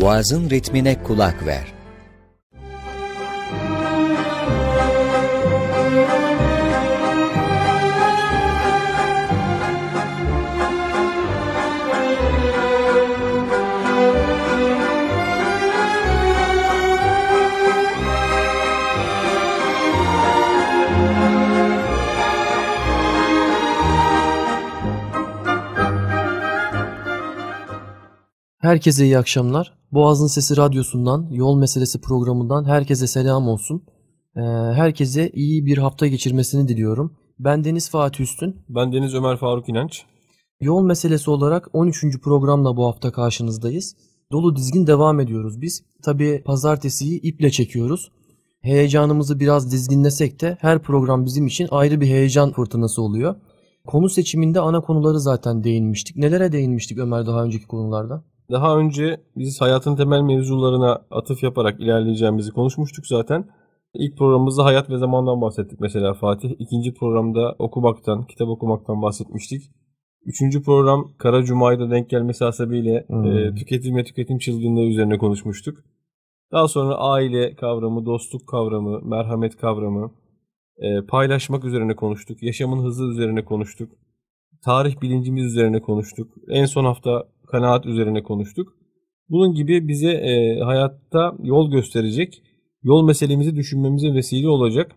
Boğazın ritmine kulak ver. Herkese iyi akşamlar. Boğazın Sesi Radyosu'ndan, Yol Meselesi programından herkese selam olsun. Ee, herkese iyi bir hafta geçirmesini diliyorum. Ben Deniz Fatih Üstün. Ben Deniz Ömer Faruk İnanç. Yol Meselesi olarak 13. programla bu hafta karşınızdayız. Dolu dizgin devam ediyoruz biz. Tabi pazartesiyi iple çekiyoruz. Heyecanımızı biraz dizginlesek de her program bizim için ayrı bir heyecan fırtınası oluyor. Konu seçiminde ana konuları zaten değinmiştik. Nelere değinmiştik Ömer daha önceki konularda? Daha önce biz hayatın temel mevzularına atıf yaparak ilerleyeceğimizi konuşmuştuk zaten. İlk programımızda hayat ve zamandan bahsettik mesela Fatih. İkinci programda okumaktan, kitap okumaktan bahsetmiştik. Üçüncü program Kara Cuma'yı denk gelmesi hasebiyle hmm. e, tüketim ve tüketim çılgınlığı üzerine konuşmuştuk. Daha sonra aile kavramı, dostluk kavramı, merhamet kavramı, e, paylaşmak üzerine konuştuk. Yaşamın hızı üzerine konuştuk. Tarih bilincimiz üzerine konuştuk. En son hafta kanaat üzerine konuştuk. Bunun gibi bize e, hayatta yol gösterecek, yol meselemizi düşünmemize vesile olacak.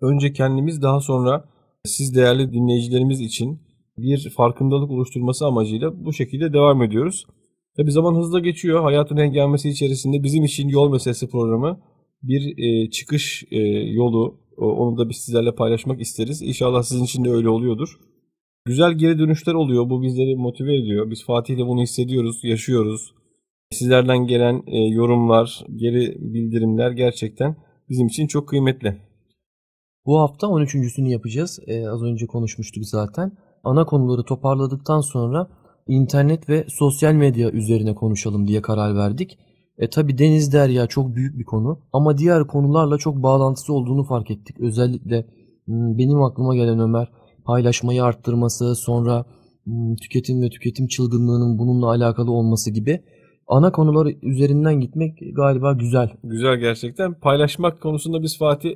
Önce kendimiz daha sonra siz değerli dinleyicilerimiz için bir farkındalık oluşturması amacıyla bu şekilde devam ediyoruz. Tabi zaman hızla geçiyor. Hayatın engelmesi içerisinde bizim için yol meselesi programı bir e, çıkış e, yolu. Onu da biz sizlerle paylaşmak isteriz. İnşallah sizin için de öyle oluyordur. Güzel geri dönüşler oluyor. Bu bizleri motive ediyor. Biz Fatih'le bunu hissediyoruz, yaşıyoruz. Sizlerden gelen e, yorumlar, geri bildirimler gerçekten bizim için çok kıymetli. Bu hafta 13.sünü yapacağız. Ee, az önce konuşmuştuk zaten. Ana konuları toparladıktan sonra internet ve sosyal medya üzerine konuşalım diye karar verdik. E tabi Deniz Derya çok büyük bir konu ama diğer konularla çok bağlantısı olduğunu fark ettik. Özellikle hmm, benim aklıma gelen Ömer paylaşmayı arttırması, sonra tüketim ve tüketim çılgınlığının bununla alakalı olması gibi ana konular üzerinden gitmek galiba güzel. Güzel gerçekten. Paylaşmak konusunda biz Fatih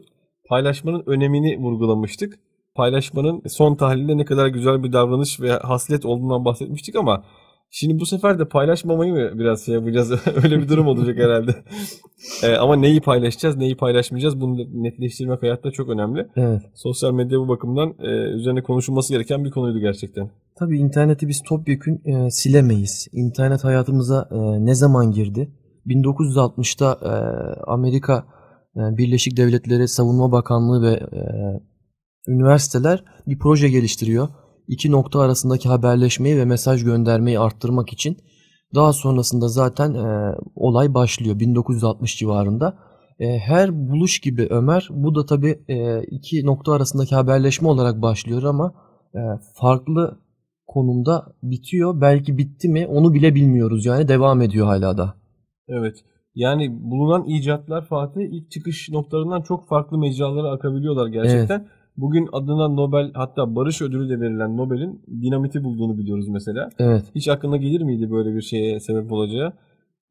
paylaşmanın önemini vurgulamıştık. Paylaşmanın son tahlilde ne kadar güzel bir davranış ve haslet olduğundan bahsetmiştik ama Şimdi bu sefer de paylaşmamayı mı biraz şey yapacağız? Öyle bir durum olacak herhalde. ee, ama neyi paylaşacağız, neyi paylaşmayacağız bunu netleştirmek hayatta çok önemli. Evet. Sosyal medya bu bakımdan e, üzerine konuşulması gereken bir konuydu gerçekten. Tabii interneti biz topyekün e, silemeyiz. İnternet hayatımıza e, ne zaman girdi? 1960'ta e, Amerika e, Birleşik Devletleri Savunma Bakanlığı ve e, üniversiteler bir proje geliştiriyor iki nokta arasındaki haberleşmeyi ve mesaj göndermeyi arttırmak için daha sonrasında zaten e, olay başlıyor 1960 civarında. E, her buluş gibi Ömer bu da tabii e, iki nokta arasındaki haberleşme olarak başlıyor ama e, farklı konumda bitiyor. Belki bitti mi onu bile bilmiyoruz yani devam ediyor hala da. Evet. Yani bulunan icatlar Fatih ilk çıkış noktalarından çok farklı mecralara akabiliyorlar gerçekten. Evet. Bugün adına Nobel hatta barış ödülü de verilen Nobel'in dinamiti bulduğunu biliyoruz mesela. Evet. Hiç aklına gelir miydi böyle bir şeye sebep olacağı?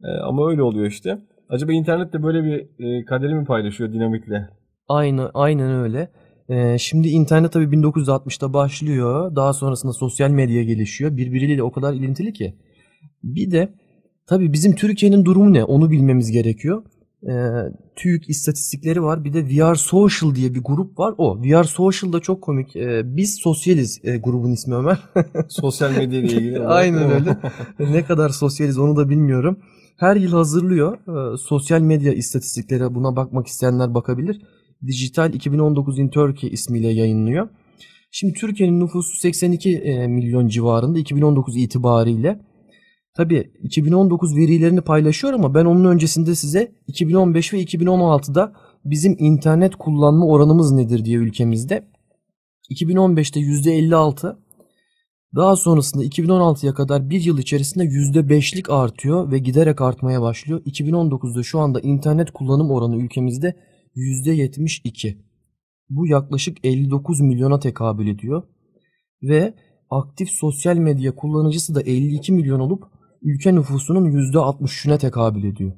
Ee, ama öyle oluyor işte. Acaba internet de böyle bir e, kaderi mi paylaşıyor dinamitle? Aynı, aynen öyle. Ee, şimdi internet tabii 1960'ta başlıyor. Daha sonrasında sosyal medya gelişiyor. Birbiriyle o kadar ilintili ki. Bir de tabii bizim Türkiye'nin durumu ne? Onu bilmemiz gerekiyor e, TÜİK istatistikleri var. Bir de VR Social diye bir grup var. O VR Social da çok komik. E, biz sosyaliz e, grubun ismi Ömer. Sosyal medya ile ilgili. Aynen öyle. ne kadar sosyaliz onu da bilmiyorum. Her yıl hazırlıyor. E, sosyal medya istatistikleri buna bakmak isteyenler bakabilir. Dijital 2019 in Turkey ismiyle yayınlıyor. Şimdi Türkiye'nin nüfusu 82 e, milyon civarında 2019 itibariyle. Tabii 2019 verilerini paylaşıyor ama ben onun öncesinde size 2015 ve 2016'da bizim internet kullanma oranımız nedir diye ülkemizde. 2015'te %56, daha sonrasında 2016'ya kadar bir yıl içerisinde %5'lik artıyor ve giderek artmaya başlıyor. 2019'da şu anda internet kullanım oranı ülkemizde %72. Bu yaklaşık 59 milyona tekabül ediyor. Ve aktif sosyal medya kullanıcısı da 52 milyon olup ülke nüfusunun %63'üne tekabül ediyor.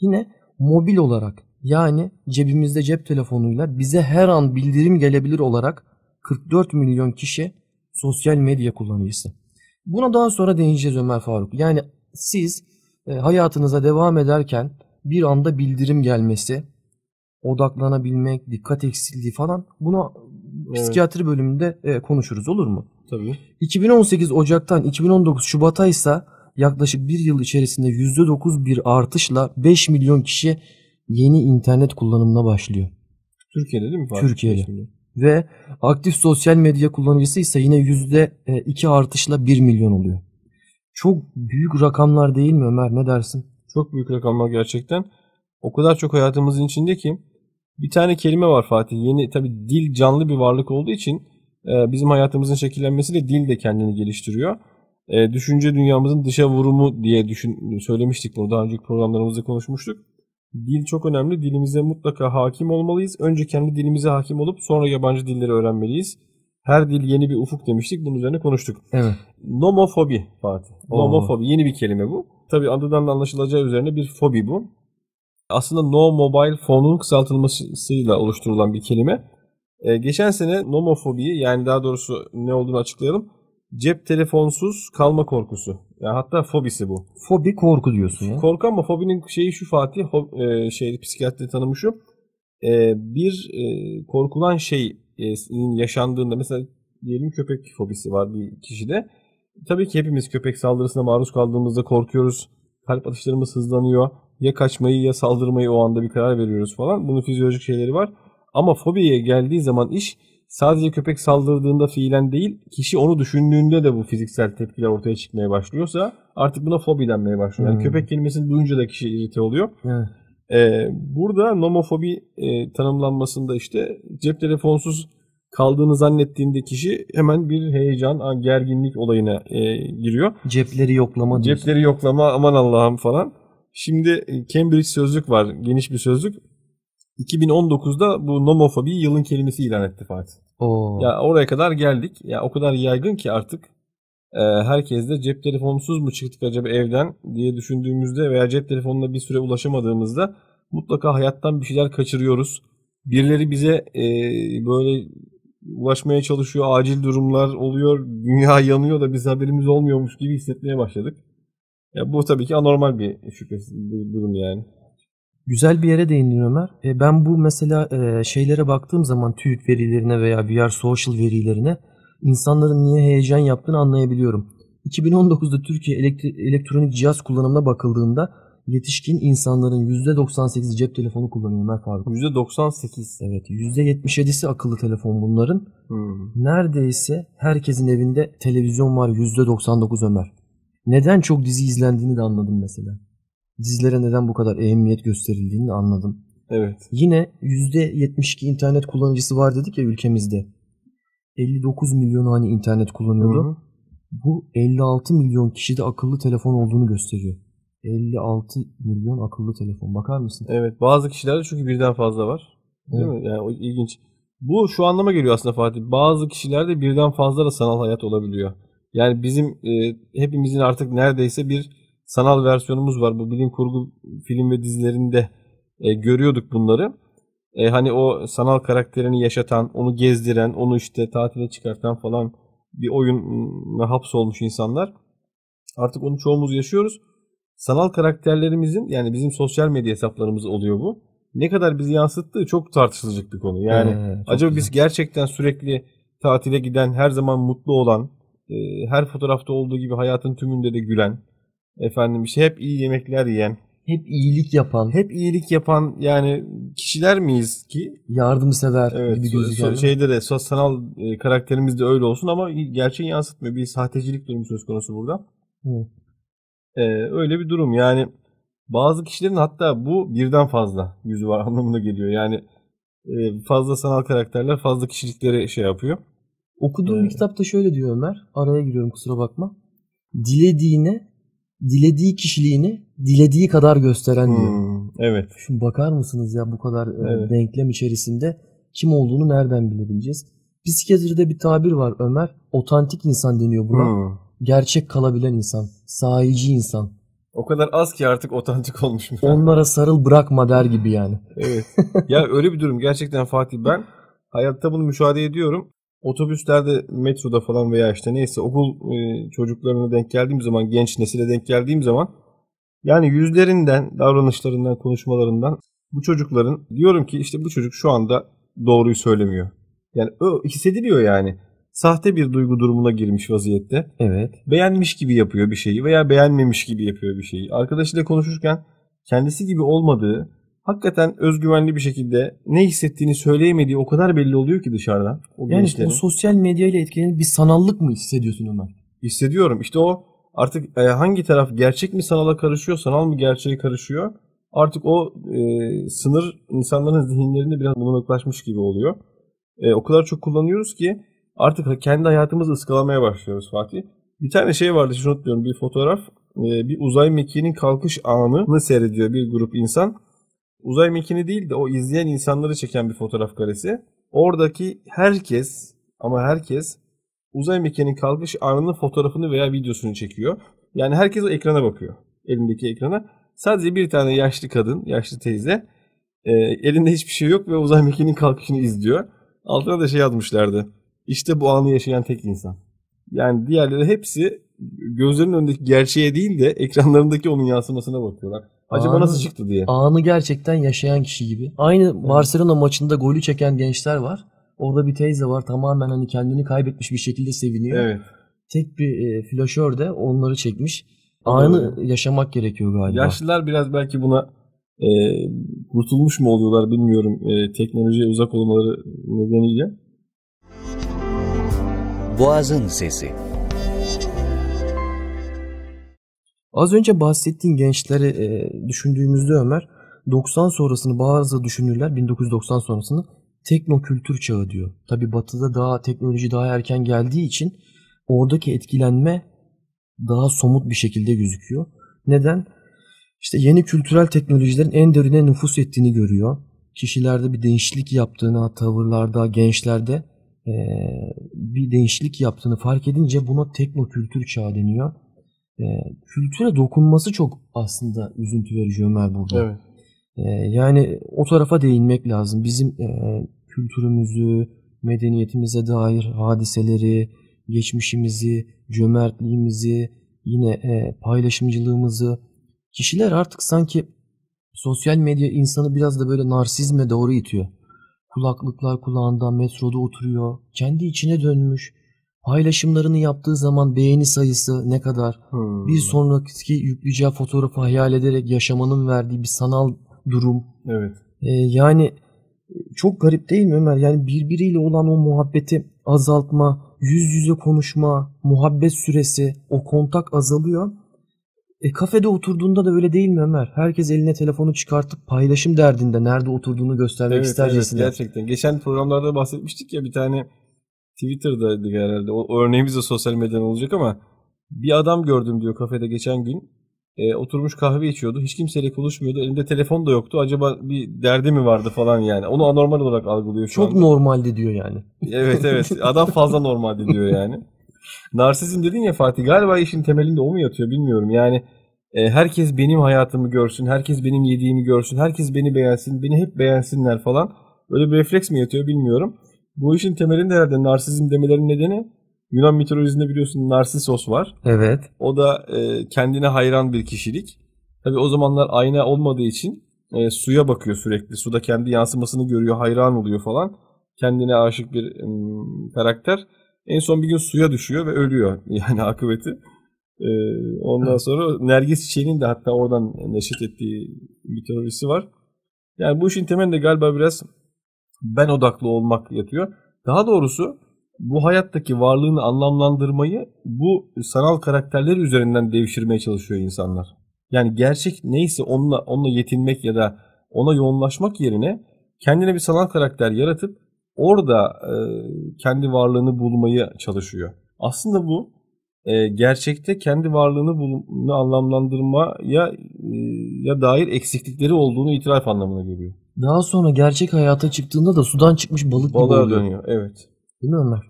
Yine mobil olarak yani cebimizde cep telefonuyla bize her an bildirim gelebilir olarak 44 milyon kişi sosyal medya kullanıcısı. Buna daha sonra değineceğiz Ömer Faruk. Yani siz e, hayatınıza devam ederken bir anda bildirim gelmesi, odaklanabilmek, dikkat eksikliği falan buna Evet. psikiyatri bölümünde e, konuşuruz olur mu? Tabii. 2018 Ocak'tan 2019 Şubat'a ise yaklaşık bir yıl içerisinde %9 bir artışla 5 milyon kişi yeni internet kullanımına başlıyor. Türkiye'de değil mi Fatih? Türkiye'de. Ve aktif sosyal medya kullanıcısı ise yine %2 artışla 1 milyon oluyor. Çok büyük rakamlar değil mi Ömer ne dersin? Çok büyük rakamlar gerçekten. O kadar çok hayatımızın içinde ki bir tane kelime var Fatih. Yeni tabii dil canlı bir varlık olduğu için e, bizim hayatımızın şekillenmesiyle dil de kendini geliştiriyor. E, düşünce dünyamızın dışa vurumu diye düşün, söylemiştik bunu. Daha önceki programlarımızda konuşmuştuk. Dil çok önemli. Dilimize mutlaka hakim olmalıyız. Önce kendi dilimize hakim olup sonra yabancı dilleri öğrenmeliyiz. Her dil yeni bir ufuk demiştik. Bunun üzerine konuştuk. Evet. Nomofobi Fatih. Oo. Nomofobi yeni bir kelime bu. Tabii adından da anlaşılacağı üzerine bir fobi bu. Aslında no mobile phone'un kısaltılmasıyla oluşturulan bir kelime. Ee, geçen sene nomofobiyi yani daha doğrusu ne olduğunu açıklayalım. Cep telefonsuz kalma korkusu. Yani hatta fobisi bu. Fobi korku diyorsun ya. Korku ama fobinin şeyi şu Fatih, ho- e, şey psikiyatri tanımı şu. E, bir e, korkulan şey e, yaşandığında mesela diyelim köpek fobisi var bir kişide. Tabii ki hepimiz köpek saldırısına maruz kaldığımızda korkuyoruz. Kalp atışlarımız hızlanıyor. Ya kaçmayı ya saldırmayı o anda bir karar veriyoruz falan. Bunun fizyolojik şeyleri var. Ama fobiye geldiği zaman iş sadece köpek saldırdığında fiilen değil, kişi onu düşündüğünde de bu fiziksel tepkiler ortaya çıkmaya başlıyorsa artık buna fobi denmeye başlıyor. Yani Hmm. köpek kelimesini duyunca da kişi irite oluyor. Evet. Ee, burada nomofobi e, tanımlanmasında işte cep telefonsuz kaldığını zannettiğinde kişi hemen bir heyecan, an- gerginlik olayına e, giriyor. Cepleri yoklama diyorsun. Cepleri yoklama aman Allah'ım falan. Şimdi e, Cambridge sözlük var, geniş bir sözlük. 2019'da bu nomofobiyi yılın kelimesi ilan etti Fatih. Oo. Ya oraya kadar geldik. Ya o kadar yaygın ki artık e, herkes de cep telefonsuz mu çıktık acaba evden diye düşündüğümüzde veya cep telefonuna bir süre ulaşamadığımızda mutlaka hayattan bir şeyler kaçırıyoruz. Birileri bize e, böyle ulaşmaya çalışıyor, acil durumlar oluyor, dünya yanıyor da biz haberimiz olmuyormuş gibi hissetmeye başladık. Ya bu tabii ki anormal bir şüphesiz bir durum yani. Güzel bir yere değindin Ömer. E, ben bu mesela e, şeylere baktığım zaman TÜİK verilerine veya VR Social verilerine insanların niye heyecan yaptığını anlayabiliyorum. 2019'da Türkiye elektri- elektronik cihaz kullanımına bakıldığında yetişkin insanların %98'i cep telefonu kullanıyor Ömer Faruk. %98. Evet %77'si akıllı telefon bunların. Hmm. Neredeyse herkesin evinde televizyon var %99 Ömer. Neden çok dizi izlendiğini de anladım mesela. Dizilere neden bu kadar ehemmiyet gösterildiğini anladım. Evet. Yine %72 internet kullanıcısı var dedik ya ülkemizde. 59 milyon hani internet kullanıyordu. Hı hı. Bu 56 milyon kişide akıllı telefon olduğunu gösteriyor. 56 milyon akıllı telefon. Bakar mısın? Evet bazı kişilerde çünkü birden fazla var. Değil Evet. mi? Yani o ilginç. Bu şu anlama geliyor aslında Fatih. Bazı kişilerde birden fazla da sanal hayat olabiliyor. Yani bizim e, hepimizin artık neredeyse bir sanal versiyonumuz var. Bu bilim kurgu film ve dizilerinde e, görüyorduk bunları. E, hani o sanal karakterini yaşatan, onu gezdiren, onu işte tatile çıkartan falan bir oyuna hapsolmuş insanlar. Artık onu çoğumuz yaşıyoruz. Sanal karakterlerimizin yani bizim sosyal medya hesaplarımız oluyor bu. Ne kadar bizi yansıttığı çok tartışılacak bir konu. Yani Ee, acaba güzel. biz gerçekten sürekli tatile giden, her zaman mutlu olan, e, her fotoğrafta olduğu gibi hayatın tümünde de gülen, efendim işte hep iyi yemekler yiyen, hep iyilik yapan, hep iyilik yapan yani kişiler miyiz ki? yardımsever Evet, gibi gözüken. so- şeyde de sanal e, karakterimiz de öyle olsun ama gerçeği yansıtmıyor. Bir sahtecilik durumu söz konusu burada. Evet. Ee, öyle bir durum. Yani bazı kişilerin hatta bu birden fazla yüzü var anlamına geliyor. Yani e, fazla sanal karakterler fazla kişilikleri şey yapıyor. Okuduğum bir Evet. kitapta şöyle diyor Ömer. Araya giriyorum kusura bakma. Dilediğine, dilediği kişiliğini dilediği kadar gösteren diyor. Hmm, evet. Şimdi bakar mısınız ya bu kadar e, Evet. denklem içerisinde kim olduğunu nereden bilebileceğiz? Psikiyatride bir tabir var Ömer. Otantik insan deniyor buna. Hmm, gerçek kalabilen insan, sahici insan. O kadar az ki artık otantik olmuş mu? Onlara sarıl bırakma der gibi yani. Evet. ya öyle bir durum gerçekten Fatih ben hayatta bunu müşahede ediyorum. Otobüslerde, metroda falan veya işte neyse okul e, çocuklarına denk geldiğim zaman, genç nesile denk geldiğim zaman yani yüzlerinden, davranışlarından, konuşmalarından bu çocukların diyorum ki işte bu çocuk şu anda doğruyu söylemiyor. Yani o hissediliyor yani. Sahte bir duygu durumuna girmiş vaziyette. Evet. Beğenmiş gibi yapıyor bir şeyi veya beğenmemiş gibi yapıyor bir şeyi. Arkadaşıyla konuşurken kendisi gibi olmadığı, hakikaten özgüvenli bir şekilde ne hissettiğini söyleyemediği o kadar belli oluyor ki dışarıdan. O Yani gençlerin. bu sosyal medya ile etkilenip bir sanallık mı hissediyorsun Ömer? hissediyorum. İşte o artık e, hangi taraf gerçek mi sanala karışıyor, sanal mı gerçeğe karışıyor? Artık o e, sınır insanların zihinlerinde biraz bulanıklaşmış gibi oluyor. E, o kadar çok kullanıyoruz ki artık kendi hayatımızı ıskalamaya başlıyoruz Fatih. Bir tane şey vardı hiç unutmuyorum bir fotoğraf. E, bir uzay mekiğinin kalkış anını seyrediyor bir grup insan. Uzay mekiğini değil de o izleyen insanları çeken bir fotoğraf karesi. Oradaki herkes ama herkes uzay mekiğinin kalkış anının fotoğrafını veya videosunu çekiyor. Yani herkes o ekrana bakıyor. Elindeki ekrana. Sadece bir tane yaşlı kadın, yaşlı teyze e, elinde hiçbir şey yok ve uzay mekiğinin kalkışını izliyor. Altına da şey yazmışlardı. İşte bu anı yaşayan tek insan. Yani diğerleri hepsi gözlerinin önündeki gerçeğe değil de ekranlarındaki onun yansımasına bakıyorlar. Acaba Anı- nasıl çıktı diye. Anı gerçekten yaşayan kişi gibi. Aynı Barcelona maçında golü çeken gençler var. Orada bir teyze var tamamen hani kendini kaybetmiş bir şekilde seviniyor. Evet. Tek bir e, flaşör de onları çekmiş. Anı Evet. yaşamak gerekiyor galiba. Yaşlılar biraz belki buna e, kurtulmuş mu oluyorlar bilmiyorum e, teknolojiye uzak olmaları nedeniyle. Boğazın Sesi Az önce bahsettiğin gençleri e, düşündüğümüzde Ömer 90 sonrasını bazı düşünürler 1990 sonrasını teknokültür çağı diyor. Tabi batıda daha teknoloji daha erken geldiği için oradaki etkilenme daha somut bir şekilde gözüküyor. Neden? İşte yeni kültürel teknolojilerin en derine nüfus ettiğini görüyor. Kişilerde bir değişiklik yaptığını, tavırlarda, gençlerde e, bir değişiklik yaptığını fark edince buna teknokültür çağı deniyor. E, kültüre dokunması çok aslında üzüntü verici Ömer burada. Evet. E, yani o tarafa değinmek lazım. Bizim e, kültürümüzü, medeniyetimize dair hadiseleri, geçmişimizi, cömertliğimizi, yine e, paylaşımcılığımızı kişiler artık sanki sosyal medya insanı biraz da böyle narsizme doğru itiyor. Kulaklıklar kulağında, metroda oturuyor, kendi içine dönmüş. Paylaşımlarını yaptığı zaman beğeni sayısı ne kadar, Hmm. bir sonraki yükleyeceği fotoğrafı hayal ederek yaşamanın verdiği bir sanal durum. Evet. Ee, yani çok garip değil mi Ömer? Yani birbiriyle olan o muhabbeti azaltma, yüz yüze konuşma, muhabbet süresi, o kontak azalıyor. E kafede oturduğunda da öyle değil mi Ömer? Herkes eline telefonu çıkartıp paylaşım derdinde nerede oturduğunu göstermek Evet, evet, istercesine. gerçekten. Geçen programlarda bahsetmiştik ya bir tane Twitter'daydı herhalde. O, o örneğimiz de sosyal medyadan olacak ama bir adam gördüm diyor kafede geçen gün. E, oturmuş kahve içiyordu. Hiç kimseyle konuşmuyordu. Elinde telefon da yoktu. Acaba bir derdi mi vardı falan yani. Onu anormal olarak algılıyor şu Çok anda. normaldi diyor yani. Evet evet. Adam fazla normal diyor yani. Narsizm dedin ya Fatih. Galiba işin temelinde o mu yatıyor bilmiyorum. Yani e, herkes benim hayatımı görsün. Herkes benim yediğimi görsün. Herkes beni beğensin. Beni hep beğensinler falan. Böyle bir refleks mi yatıyor bilmiyorum. Bu işin temelinde herhalde narsizm demelerin nedeni Yunan mitolojisinde biliyorsun Narsisos var. Evet. O da e, kendine hayran bir kişilik. Tabi o zamanlar ayna olmadığı için e, suya bakıyor sürekli. Suda kendi yansımasını görüyor, hayran oluyor falan. Kendine aşık bir em, karakter. En son bir gün suya düşüyor ve ölüyor. Yani akıbeti. E, ondan sonra Nergis Çiçeği'nin de hatta oradan neşet ettiği bir teorisi var. Yani bu işin temelinde galiba biraz ben odaklı olmak yatıyor. Daha doğrusu bu hayattaki varlığını anlamlandırmayı bu sanal karakterler üzerinden devşirmeye çalışıyor insanlar. Yani gerçek neyse onunla onunla yetinmek ya da ona yoğunlaşmak yerine kendine bir sanal karakter yaratıp orada e, kendi varlığını bulmaya çalışıyor. Aslında bu e, gerçekte kendi varlığını bulma, anlamlandırmaya e, ya dair eksiklikleri olduğunu itiraf anlamına geliyor. Daha sonra gerçek hayata çıktığında da sudan çıkmış balık gibi oluyor. dönüyor. Evet. Değil mi Ömer?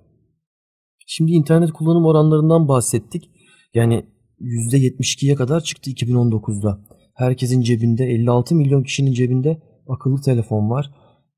Şimdi internet kullanım oranlarından bahsettik. Yani %72'ye kadar çıktı 2019'da. Herkesin cebinde 56 milyon kişinin cebinde akıllı telefon var.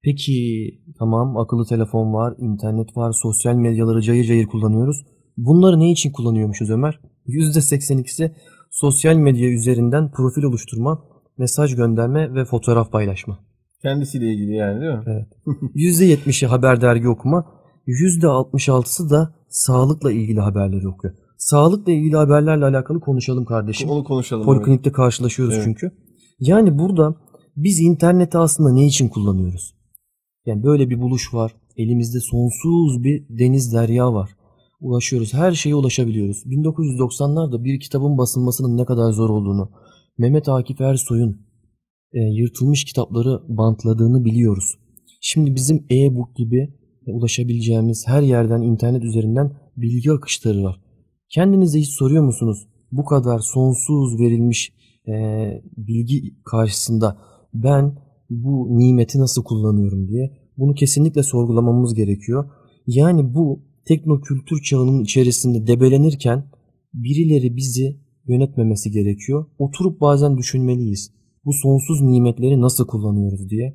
Peki tamam akıllı telefon var, internet var, sosyal medyaları cayır cayır kullanıyoruz. Bunları ne için kullanıyormuşuz Ömer? %82'si sosyal medya üzerinden profil oluşturma, mesaj gönderme ve fotoğraf paylaşma. Kendisiyle ilgili yani değil mi? Evet. %70'i haber dergi okuma, %66'sı da sağlıkla ilgili haberleri okuyor. Sağlıkla ilgili haberlerle alakalı konuşalım kardeşim. Onu konuşalım. Poliklinikte karşılaşıyoruz Evet. çünkü. Yani burada biz interneti aslında ne için kullanıyoruz? Yani böyle bir buluş var. Elimizde sonsuz bir deniz derya var. Ulaşıyoruz. Her şeye ulaşabiliyoruz. 1990'larda bir kitabın basılmasının ne kadar zor olduğunu, Mehmet Akif Ersoy'un e, yırtılmış kitapları bantladığını biliyoruz. Şimdi bizim e-book gibi e, ulaşabileceğimiz her yerden internet üzerinden bilgi akışları var. Kendinize hiç soruyor musunuz? Bu kadar sonsuz verilmiş e, bilgi karşısında ben bu nimeti nasıl kullanıyorum diye. Bunu kesinlikle sorgulamamız gerekiyor. Yani bu teknokültür çağının içerisinde debelenirken birileri bizi yönetmemesi gerekiyor. Oturup bazen düşünmeliyiz. Bu sonsuz nimetleri nasıl kullanıyoruz diye.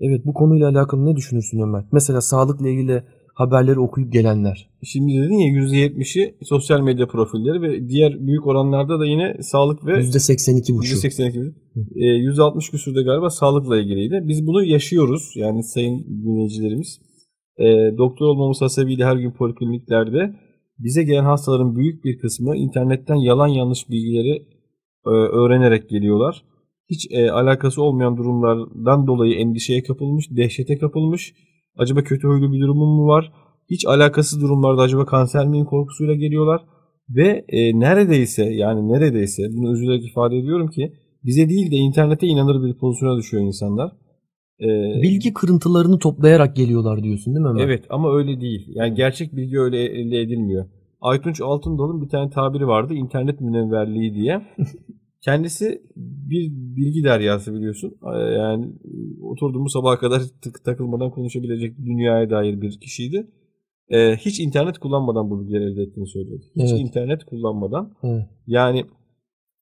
Evet bu konuyla alakalı ne düşünürsün Ömer? Mesela sağlıkla ilgili haberleri okuyup gelenler. Şimdi dedin ya %70'i sosyal medya profilleri ve diğer büyük oranlarda da yine sağlık ve %82 buçuk. %82 e, %60 küsürde galiba sağlıkla ilgiliydi. Biz bunu yaşıyoruz yani sayın dinleyicilerimiz. E, doktor olmamız hasebiyle her gün polikliniklerde bize gelen hastaların büyük bir kısmı internetten yalan yanlış bilgileri e, öğrenerek geliyorlar. Hiç e, alakası olmayan durumlardan dolayı endişeye kapılmış, dehşete kapılmış. Acaba kötü huylu bir durumum mu var? Hiç alakasız durumlarda acaba kanser miyim korkusuyla geliyorlar. Ve e, neredeyse yani neredeyse bunu üzülerek ifade ediyorum ki bize değil de internete inanır bir pozisyona düşüyor insanlar. E, Bilgi kırıntılarını toplayarak geliyorlar diyorsun değil mi Ömer? Evet ama öyle değil. Yani gerçek bilgi öyle elde edilmiyor. Aytunç Altındal'ın bir tane tabiri vardı. internet münevverliği diye. Kendisi bir bilgi deryası biliyorsun. Ee, Yani oturduğumuz sabaha kadar tık takılmadan konuşabilecek dünyaya dair bir kişiydi. Ee, hiç internet kullanmadan bu bilgileri elde ettiğini söylüyordu. Hiç Evet. internet kullanmadan. Evet. Yani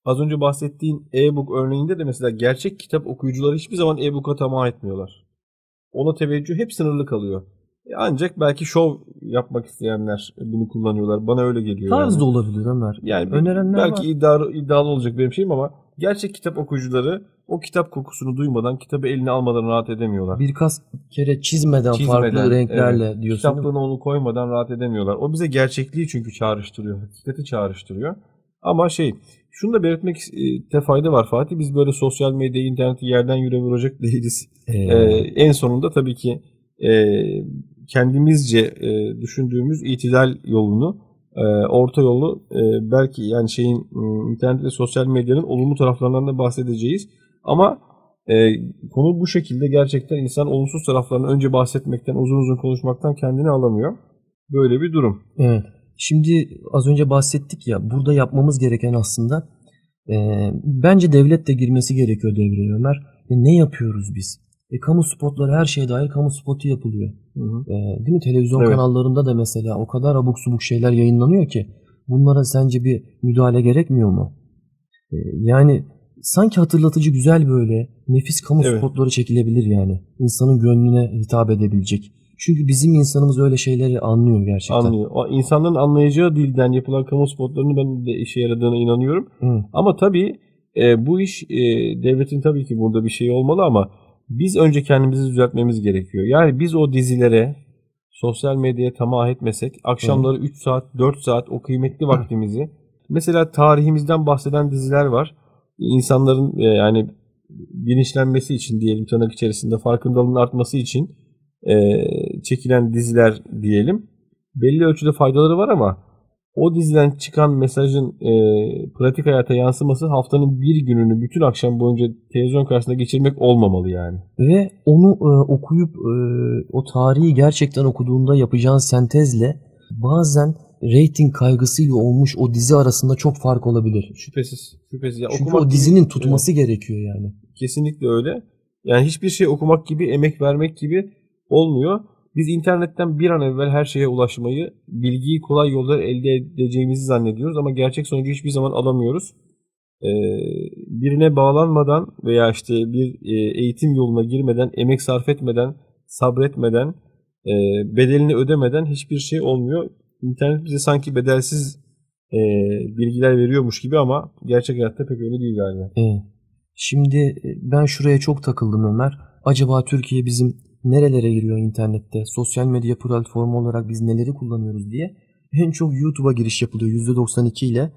az önce bahsettiğin e-book örneğinde de mesela gerçek kitap okuyucuları hiçbir zaman e-book'a tamah etmiyorlar. Ona teveccüh hep sınırlı kalıyor. E Ancak belki şov yapmak isteyenler bunu kullanıyorlar. Bana öyle geliyor. Tarz yani. da olabilir Ömer. Yani Önerenler belki var. iddialı, iddialı olacak benim şeyim ama gerçek kitap okuyucuları o kitap kokusunu duymadan, kitabı eline almadan rahat edemiyorlar. Birkaç kere çizmeden, Çizmeden, farklı renklerle evet. diyorsun. Kitaplığına onu koymadan rahat edemiyorlar. O bize gerçekliği çünkü çağrıştırıyor. Hakikati çağrıştırıyor. Ama şey, şunu da belirtmekte fayda var Fatih. Biz böyle sosyal medya, interneti yerden yüre vuracak değiliz. Ee, Ee, en sonunda tabii ki e, kendimizce e, düşündüğümüz itidal yolunu, e, orta yolu e, belki yani şeyin m, internet ve sosyal medyanın olumlu taraflarından da bahsedeceğiz. Ama e, konu bu şekilde gerçekten insan olumsuz taraflarını önce bahsetmekten, uzun uzun konuşmaktan kendini alamıyor. Böyle bir durum. Evet. Şimdi az önce bahsettik ya burada yapmamız gereken aslında e, bence devlet de girmesi gerekiyor devreye Ömer. E, ne yapıyoruz biz? E, kamu spotları her şeye dair kamu spotu yapılıyor. E, değil mi? Televizyon Evet. kanallarında da mesela o kadar abuk subuk şeyler yayınlanıyor ki bunlara sence bir müdahale gerekmiyor mu? E, yani sanki hatırlatıcı güzel böyle nefis kamu Evet. spotları çekilebilir yani. İnsanın gönlüne hitap edebilecek. Çünkü bizim insanımız öyle şeyleri anlıyor gerçekten. Anlıyor. O insanların anlayacağı dilden yapılan kamu spotlarının ben de işe yaradığına inanıyorum. Hı. Ama tabii e, bu iş e, devletin tabii ki burada bir şey olmalı ama biz önce kendimizi düzeltmemiz gerekiyor. Yani biz o dizilere sosyal medyaya tamah etmesek akşamları 3 saat 4 saat o kıymetli vaktimizi mesela tarihimizden bahseden diziler var. İnsanların e, yani bilinçlenmesi için diyelim tırnak içerisinde farkındalığın artması için e, çekilen diziler diyelim. Belli ölçüde faydaları var ama o diziden çıkan mesajın e, pratik hayata yansıması haftanın bir gününü bütün akşam boyunca televizyon karşısında geçirmek olmamalı yani. Ve onu e, okuyup e, o tarihi gerçekten okuduğunda yapacağın sentezle bazen reyting kaygısıyla olmuş o dizi arasında çok fark olabilir. Şüphesiz. Şüphesiz. Ya Çünkü o gibi- dizinin tutması gerekiyor yani. Evet, kesinlikle öyle. Yani hiçbir şey okumak gibi, emek vermek gibi olmuyor. Biz internetten bir an evvel her şeye ulaşmayı, bilgiyi kolay yollar elde edeceğimizi zannediyoruz ama gerçek sonucu hiçbir zaman alamıyoruz. Ee, birine bağlanmadan veya işte bir e, eğitim yoluna girmeden, emek sarf etmeden, sabretmeden, e, bedelini ödemeden hiçbir şey olmuyor. İnternet bize sanki bedelsiz e, bilgiler veriyormuş gibi ama gerçek hayatta pek öyle değil galiba. Şimdi ben şuraya çok takıldım Ömer. Acaba Türkiye bizim nerelere giriyor internette? Sosyal medya platformu olarak biz neleri kullanıyoruz diye. En çok YouTube'a giriş yapılıyor %92 ile.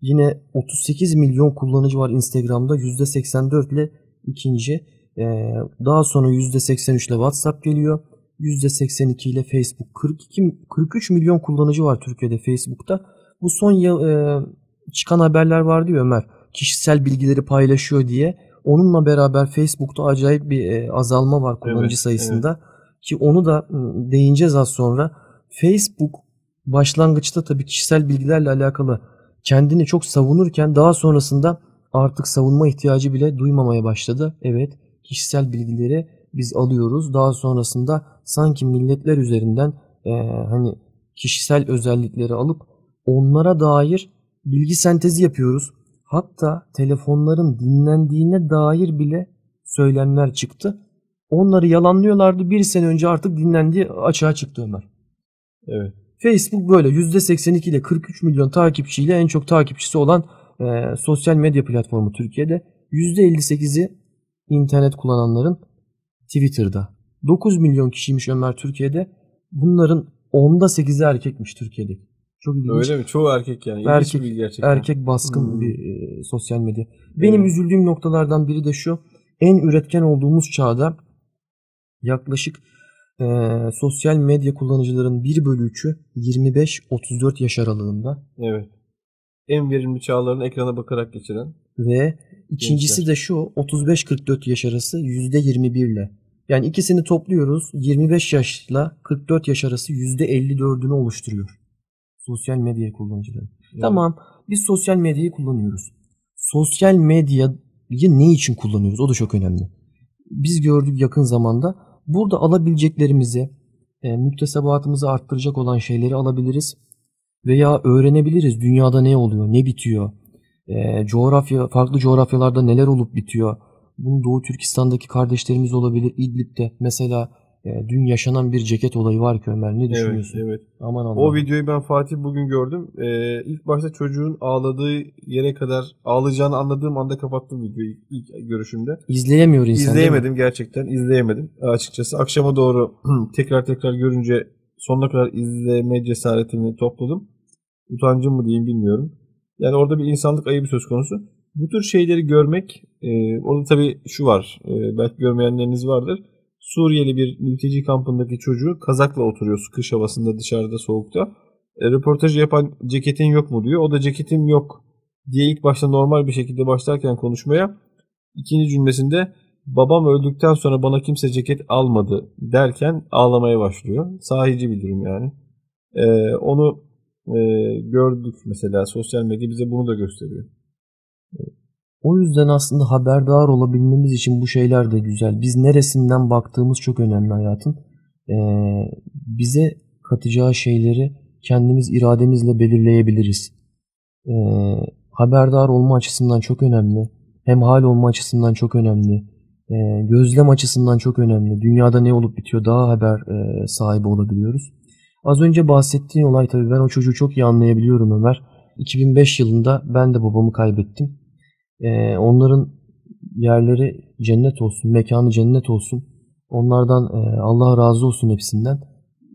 Yine 38 milyon kullanıcı var Instagram'da %84 ile ikinci. Ee, daha sonra %83 ile WhatsApp geliyor. %82 ile Facebook. 42 43 milyon kullanıcı var Türkiye'de Facebook'ta. Bu son yıl e, çıkan haberler vardı ya Ömer. Kişisel bilgileri paylaşıyor diye. Onunla beraber Facebook'ta acayip bir e, azalma var kullanıcı Evet, sayısında. Ki onu da değineceğiz az sonra. Facebook başlangıçta tabii kişisel bilgilerle alakalı kendini çok savunurken daha sonrasında artık savunma ihtiyacı bile duymamaya başladı. Evet kişisel bilgileri biz alıyoruz. Daha sonrasında sanki milletler üzerinden e, hani kişisel özellikleri alıp onlara dair bilgi sentezi yapıyoruz. Hatta telefonların dinlendiğine dair bile söylemler çıktı. Onları yalanlıyorlardı. Bir sene önce artık dinlendiği açığa çıktı Ömer. Evet. Facebook böyle %82 ile 43 milyon takipçiyle en çok takipçisi olan e, sosyal medya platformu Türkiye'de. %58'i internet kullananların Twitter'da. 9 milyon kişiymiş Ömer Türkiye'de. Bunların 10'da 8'i erkekmiş Türkiye'de. Çok ilginç. Öyle mi? Çoğu erkek yani. İlginç Erkek- bir gerçekten. Erkek baskın Hmm. bir e, sosyal medya. Benim Evet. üzüldüğüm noktalardan biri de şu. En üretken olduğumuz çağda yaklaşık e, sosyal medya kullanıcıların 1 bölü 3'ü 25-34 yaş aralığında. Evet. En verimli çağlarını ekrana bakarak geçiren. Ve ikincisi Gençler. de şu 35-44 yaş arası %21 ile. Yani ikisini topluyoruz 25 yaşla 44 yaş arası %54'ünü oluşturuyor. Sosyal medya kullanıcıları. Tamam biz sosyal medyayı kullanıyoruz. Sosyal medyayı ne için kullanıyoruz? O da çok önemli. Biz gördük yakın zamanda. Burada alabileceklerimizi, e, müktesebatımızı arttıracak olan şeyleri alabiliriz. Veya öğrenebiliriz dünyada ne oluyor, ne bitiyor. E, coğrafya, farklı coğrafyalarda neler olup bitiyor. Bunu Doğu Türkistan'daki kardeşlerimiz olabilir. İdlib'de mesela e, dün yaşanan bir ceket olayı var ki Ömer. Ne Evet, düşünüyorsun? evet. Aman Allah'ım. O videoyu ben Fatih bugün gördüm. Ee, ilk başta çocuğun ağladığı yere kadar ağlayacağını anladığım anda kapattım videoyu ilk, ilk görüşümde. İzleyemiyor insan. İzleyemedim gerçekten. izleyemedim açıkçası. Akşama doğru tekrar tekrar görünce sonuna kadar izleme cesaretimi topladım. Utancım mı diyeyim bilmiyorum. Yani orada bir insanlık ayıbı söz konusu. Bu tür şeyleri görmek, e, orada tabii şu var, e, belki görmeyenleriniz vardır. Suriyeli bir mülteci kampındaki çocuğu kazakla oturuyor kış havasında dışarıda soğukta. E, röportajı yapan ceketin yok mu diyor. O da ceketim yok diye ilk başta normal bir şekilde başlarken konuşmaya ikinci cümlesinde babam öldükten sonra bana kimse ceket almadı derken ağlamaya başlıyor. Sahici bir durum yani. E, onu e, gördük mesela sosyal medya bize bunu da gösteriyor. O yüzden aslında haberdar olabilmemiz için bu şeyler de güzel. Biz neresinden baktığımız çok önemli hayatın. Ee, bize katacağı şeyleri kendimiz irademizle belirleyebiliriz. Ee, haberdar olma açısından çok önemli. Hem hal olma açısından çok önemli. Ee, gözlem açısından çok önemli. Dünyada ne olup bitiyor daha haber e, sahibi olabiliyoruz. Az önce bahsettiğin olay tabii ben o çocuğu çok iyi anlayabiliyorum Ömer. 2005 yılında ben de babamı kaybettim. Ee, onların yerleri cennet olsun, mekanı cennet olsun. Onlardan e, Allah razı olsun hepsinden.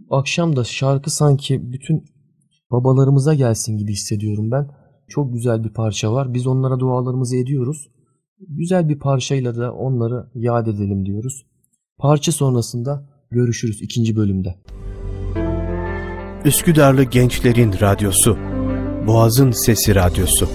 Akşam da şarkı sanki bütün babalarımıza gelsin gibi hissediyorum ben. Çok güzel bir parça var. Biz onlara dualarımızı ediyoruz. Güzel bir parçayla da onları yad edelim diyoruz. Parça sonrasında görüşürüz ikinci bölümde. Üsküdarlı Gençlerin Radyosu Boğaz'ın Sesi Radyosu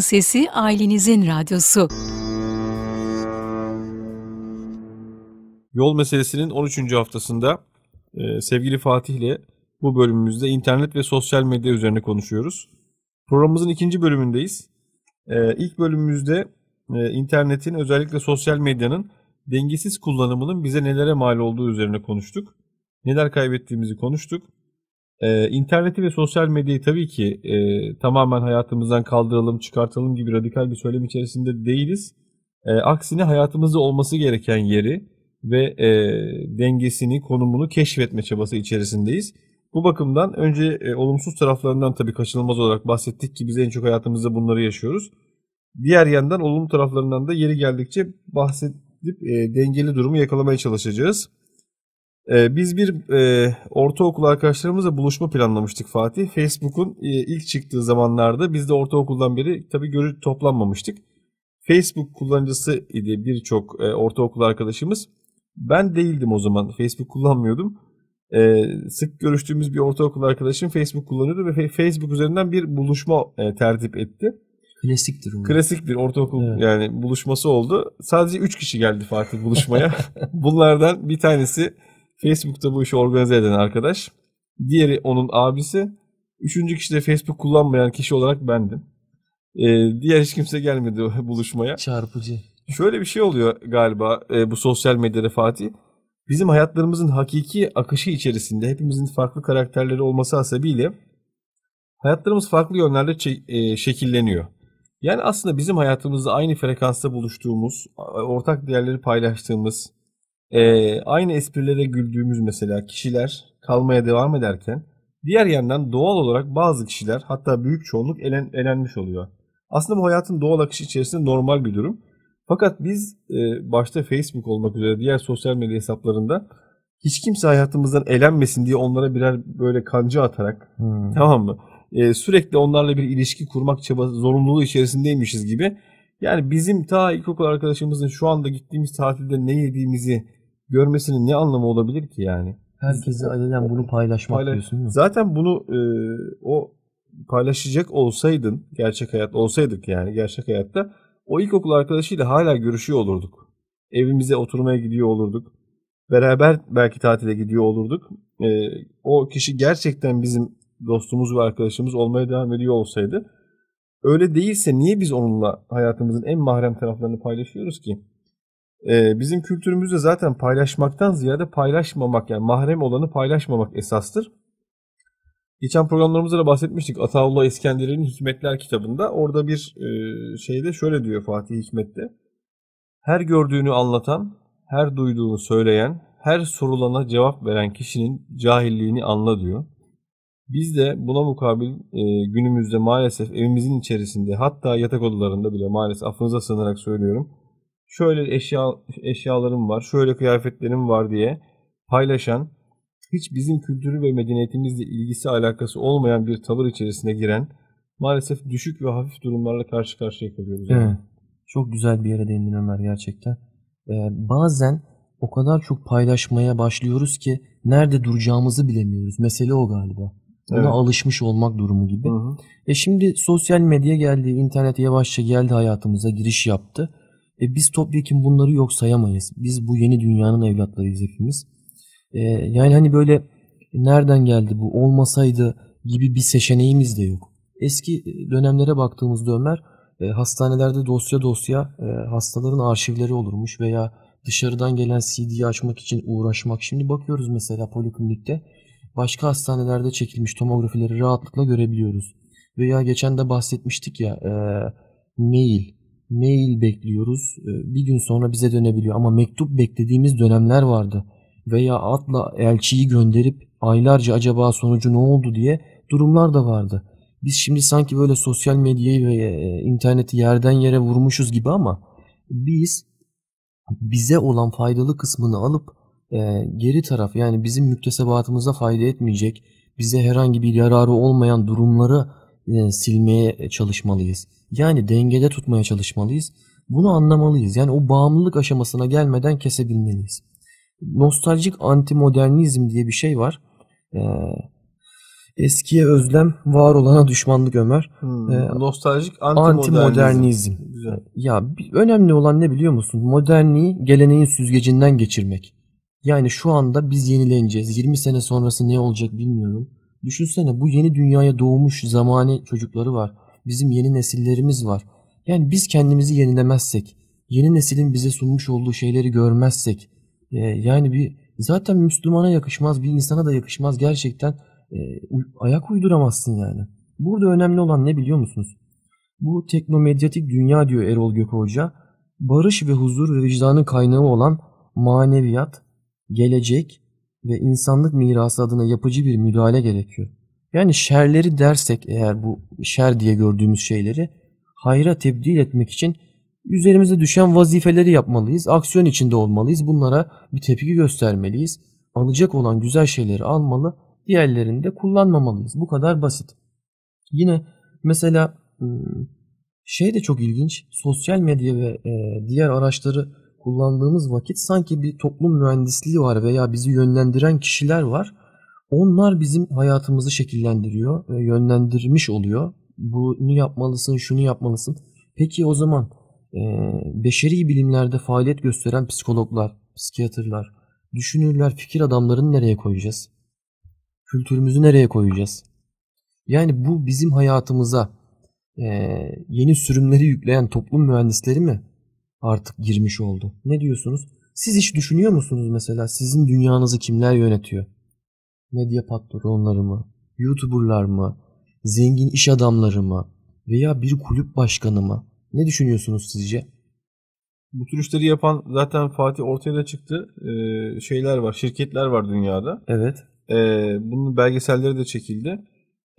Sesi ailenizin radyosu. Yol meselesinin 13. haftasında e, sevgili Fatih ile bu bölümümüzde internet ve sosyal medya üzerine konuşuyoruz. Programımızın ikinci bölümündeyiz. E, ilk bölümümüzde e, internetin özellikle sosyal medyanın dengesiz kullanımının bize nelere mal olduğu üzerine konuştuk. Neler kaybettiğimizi konuştuk. E, interneti ve sosyal medyayı tabii ki e, tamamen hayatımızdan kaldıralım, çıkartalım gibi radikal bir söylem içerisinde değiliz. E, aksine hayatımızda olması gereken yeri ve e, dengesini, konumunu keşfetme çabası içerisindeyiz. Bu bakımdan önce e, olumsuz taraflarından tabii kaçınılmaz olarak bahsettik ki biz en çok hayatımızda bunları yaşıyoruz. Diğer yandan olumlu taraflarından da yeri geldikçe bahsedip e, dengeli durumu yakalamaya çalışacağız. E, biz bir e, ortaokul arkadaşlarımızla buluşma planlamıştık Fatih. Facebook'un e, ilk çıktığı zamanlarda biz de ortaokuldan beri tabii görü toplanmamıştık. Facebook kullanıcısı idi birçok e, ortaokul arkadaşımız. Ben değildim o zaman. Facebook kullanmıyordum. E, sık görüştüğümüz bir ortaokul arkadaşım Facebook kullanıyordu ve Facebook üzerinden bir buluşma e, tertip etti. Klasiktir bu. Klasik bir ortaokul Evet. yani buluşması oldu. Sadece 3 kişi geldi Fatih buluşmaya. Bunlardan bir tanesi Facebook'ta bu işi organize eden arkadaş. Diğeri onun abisi. Üçüncü kişi de Facebook kullanmayan kişi olarak bendim. Ee, diğer hiç kimse gelmedi buluşmaya. Çarpıcı. Şöyle bir şey oluyor galiba e, bu sosyal medyada Fatih. Bizim hayatlarımızın hakiki akışı içerisinde hepimizin farklı karakterleri olması hasebiyle hayatlarımız farklı yönlerde çe- e, şekilleniyor. Yani aslında bizim hayatımızda aynı frekansta buluştuğumuz, ortak değerleri paylaştığımız, e, aynı esprilere güldüğümüz mesela kişiler kalmaya devam ederken diğer yandan doğal olarak bazı kişiler hatta büyük çoğunluk elen, elenmiş oluyor. Aslında bu hayatın doğal akışı içerisinde normal bir durum. Fakat biz e, başta Facebook olmak üzere diğer sosyal medya hesaplarında hiç kimse hayatımızdan elenmesin diye onlara birer böyle kancı atarak Hmm. tamam mı? E, sürekli onlarla bir ilişki kurmak çabası zorunluluğu içerisindeymişiz gibi Yani bizim ta ilkokul arkadaşımızın şu anda gittiğimiz tatilde ne yediğimizi görmesinin ne anlamı olabilir ki yani? Herkese alenen bunu paylaşmak Paylaş- diyorsun mi? Zaten bunu e, o paylaşacak olsaydın, gerçek hayat olsaydık yani gerçek hayatta o ilkokul arkadaşıyla hala görüşüyor olurduk. Evimize oturmaya gidiyor olurduk. Beraber belki tatile gidiyor olurduk. E, o kişi gerçekten bizim dostumuz ve arkadaşımız olmaya devam ediyor olsaydı öyle değilse niye biz onunla hayatımızın en mahrem taraflarını paylaşıyoruz ki? E, bizim kültürümüzde zaten paylaşmaktan ziyade paylaşmamak yani mahrem olanı paylaşmamak esastır. Geçen programlarımızda da bahsetmiştik. Ataullah İskender'in Hikmetler kitabında. Orada bir e, şeyde şöyle diyor Fatih Hikmet'te. Her gördüğünü anlatan, her duyduğunu söyleyen, her sorulana cevap veren kişinin cahilliğini anla diyor. Biz de buna mukabil e, günümüzde maalesef evimizin içerisinde hatta yatak odalarında bile maalesef affınıza sığınarak söylüyorum. Şöyle eşya eşyalarım var, şöyle kıyafetlerim var diye paylaşan, hiç bizim kültürü ve medeniyetimizle ilgisi alakası olmayan bir tavır içerisine giren maalesef düşük ve hafif durumlarla karşı karşıya kalıyoruz. Evet. Çok güzel bir yere değindin Ömer gerçekten. Ee, bazen o kadar çok paylaşmaya başlıyoruz ki nerede duracağımızı bilemiyoruz. Mesele o galiba. Buna Evet. alışmış olmak durumu gibi. Hı hı. E şimdi sosyal medya geldi, internet yavaşça geldi hayatımıza, giriş yaptı. E biz topyekun bunları yok sayamayız. Biz bu yeni dünyanın evlatlarıyız hepimiz. E, yani hani böyle nereden geldi bu olmasaydı gibi bir seçeneğimiz de yok. Eski dönemlere baktığımızda Ömer e, hastanelerde dosya dosya e, hastaların arşivleri olurmuş veya dışarıdan gelen CD'yi açmak için uğraşmak. Şimdi bakıyoruz mesela poliklinikte başka hastanelerde çekilmiş tomografileri rahatlıkla görebiliyoruz. Veya geçen de bahsetmiştik ya e, mail. Mail bekliyoruz. E, bir gün sonra bize dönebiliyor. Ama mektup beklediğimiz dönemler vardı. Veya atla elçiyi gönderip aylarca acaba sonucu ne oldu diye durumlar da vardı. Biz şimdi sanki böyle sosyal medyayı ve e, interneti yerden yere vurmuşuz gibi ama biz bize olan faydalı kısmını alıp e, geri taraf yani bizim müktesebatımıza fayda etmeyecek, bize herhangi bir yararı olmayan durumları e, silmeye çalışmalıyız. Yani dengede tutmaya çalışmalıyız. Bunu anlamalıyız. Yani o bağımlılık aşamasına gelmeden kesebilmeliyiz. Nostaljik antimodernizm diye bir şey var. E, eskiye özlem, var olana düşmanlık Ömer. Hmm. Ee, Nostaljik antimodernizm. Antimodernizm. Güzel. Ya bir- önemli olan ne biliyor musun? Modernliği geleneğin süzgecinden geçirmek. Yani şu anda biz yenileneceğiz. 20 sene sonrası ne olacak bilmiyorum. Düşünsene bu yeni dünyaya doğmuş zamani çocukları var. Bizim yeni nesillerimiz var. Yani biz kendimizi yenilemezsek, yeni neslin bize sunmuş olduğu şeyleri görmezsek, e, yani bir zaten Müslümana yakışmaz, bir insana da yakışmaz gerçekten e, ayak uyduramazsın yani. Burada önemli olan ne biliyor musunuz? Bu teknomedyatik dünya diyor Erol Gökü Hoca. Barış ve huzur ve vicdanın kaynağı olan maneviyat, gelecek ve insanlık mirası adına yapıcı bir müdahale gerekiyor. Yani şerleri dersek eğer bu şer diye gördüğümüz şeyleri hayra tebdil etmek için üzerimize düşen vazifeleri yapmalıyız. Aksiyon içinde olmalıyız. Bunlara bir tepki göstermeliyiz. Alacak olan güzel şeyleri almalı, diğerlerini de kullanmamalıyız. Bu kadar basit. Yine mesela hmm, şey de çok ilginç. Sosyal medya ve diğer araçları kullandığımız vakit sanki bir toplum mühendisliği var veya bizi yönlendiren kişiler var. Onlar bizim hayatımızı şekillendiriyor, ve yönlendirmiş oluyor. Bunu yapmalısın, şunu yapmalısın. Peki o zaman e, beşeri bilimlerde faaliyet gösteren psikologlar, psikiyatrlar, düşünürler, fikir adamlarını nereye koyacağız? Kültürümüzü nereye koyacağız? Yani bu bizim hayatımıza e, yeni sürümleri yükleyen toplum mühendisleri mi artık girmiş oldu? Ne diyorsunuz? Siz hiç düşünüyor musunuz mesela sizin dünyanızı kimler yönetiyor? Medya patronları mı? YouTuberlar mı? Zengin iş adamları mı? Veya bir kulüp başkanı mı? Ne düşünüyorsunuz sizce? Bu tür işleri yapan zaten Fatih ortaya da çıktı. Ee, şeyler var, şirketler var dünyada. Evet. Ee, bunun belgeselleri de çekildi.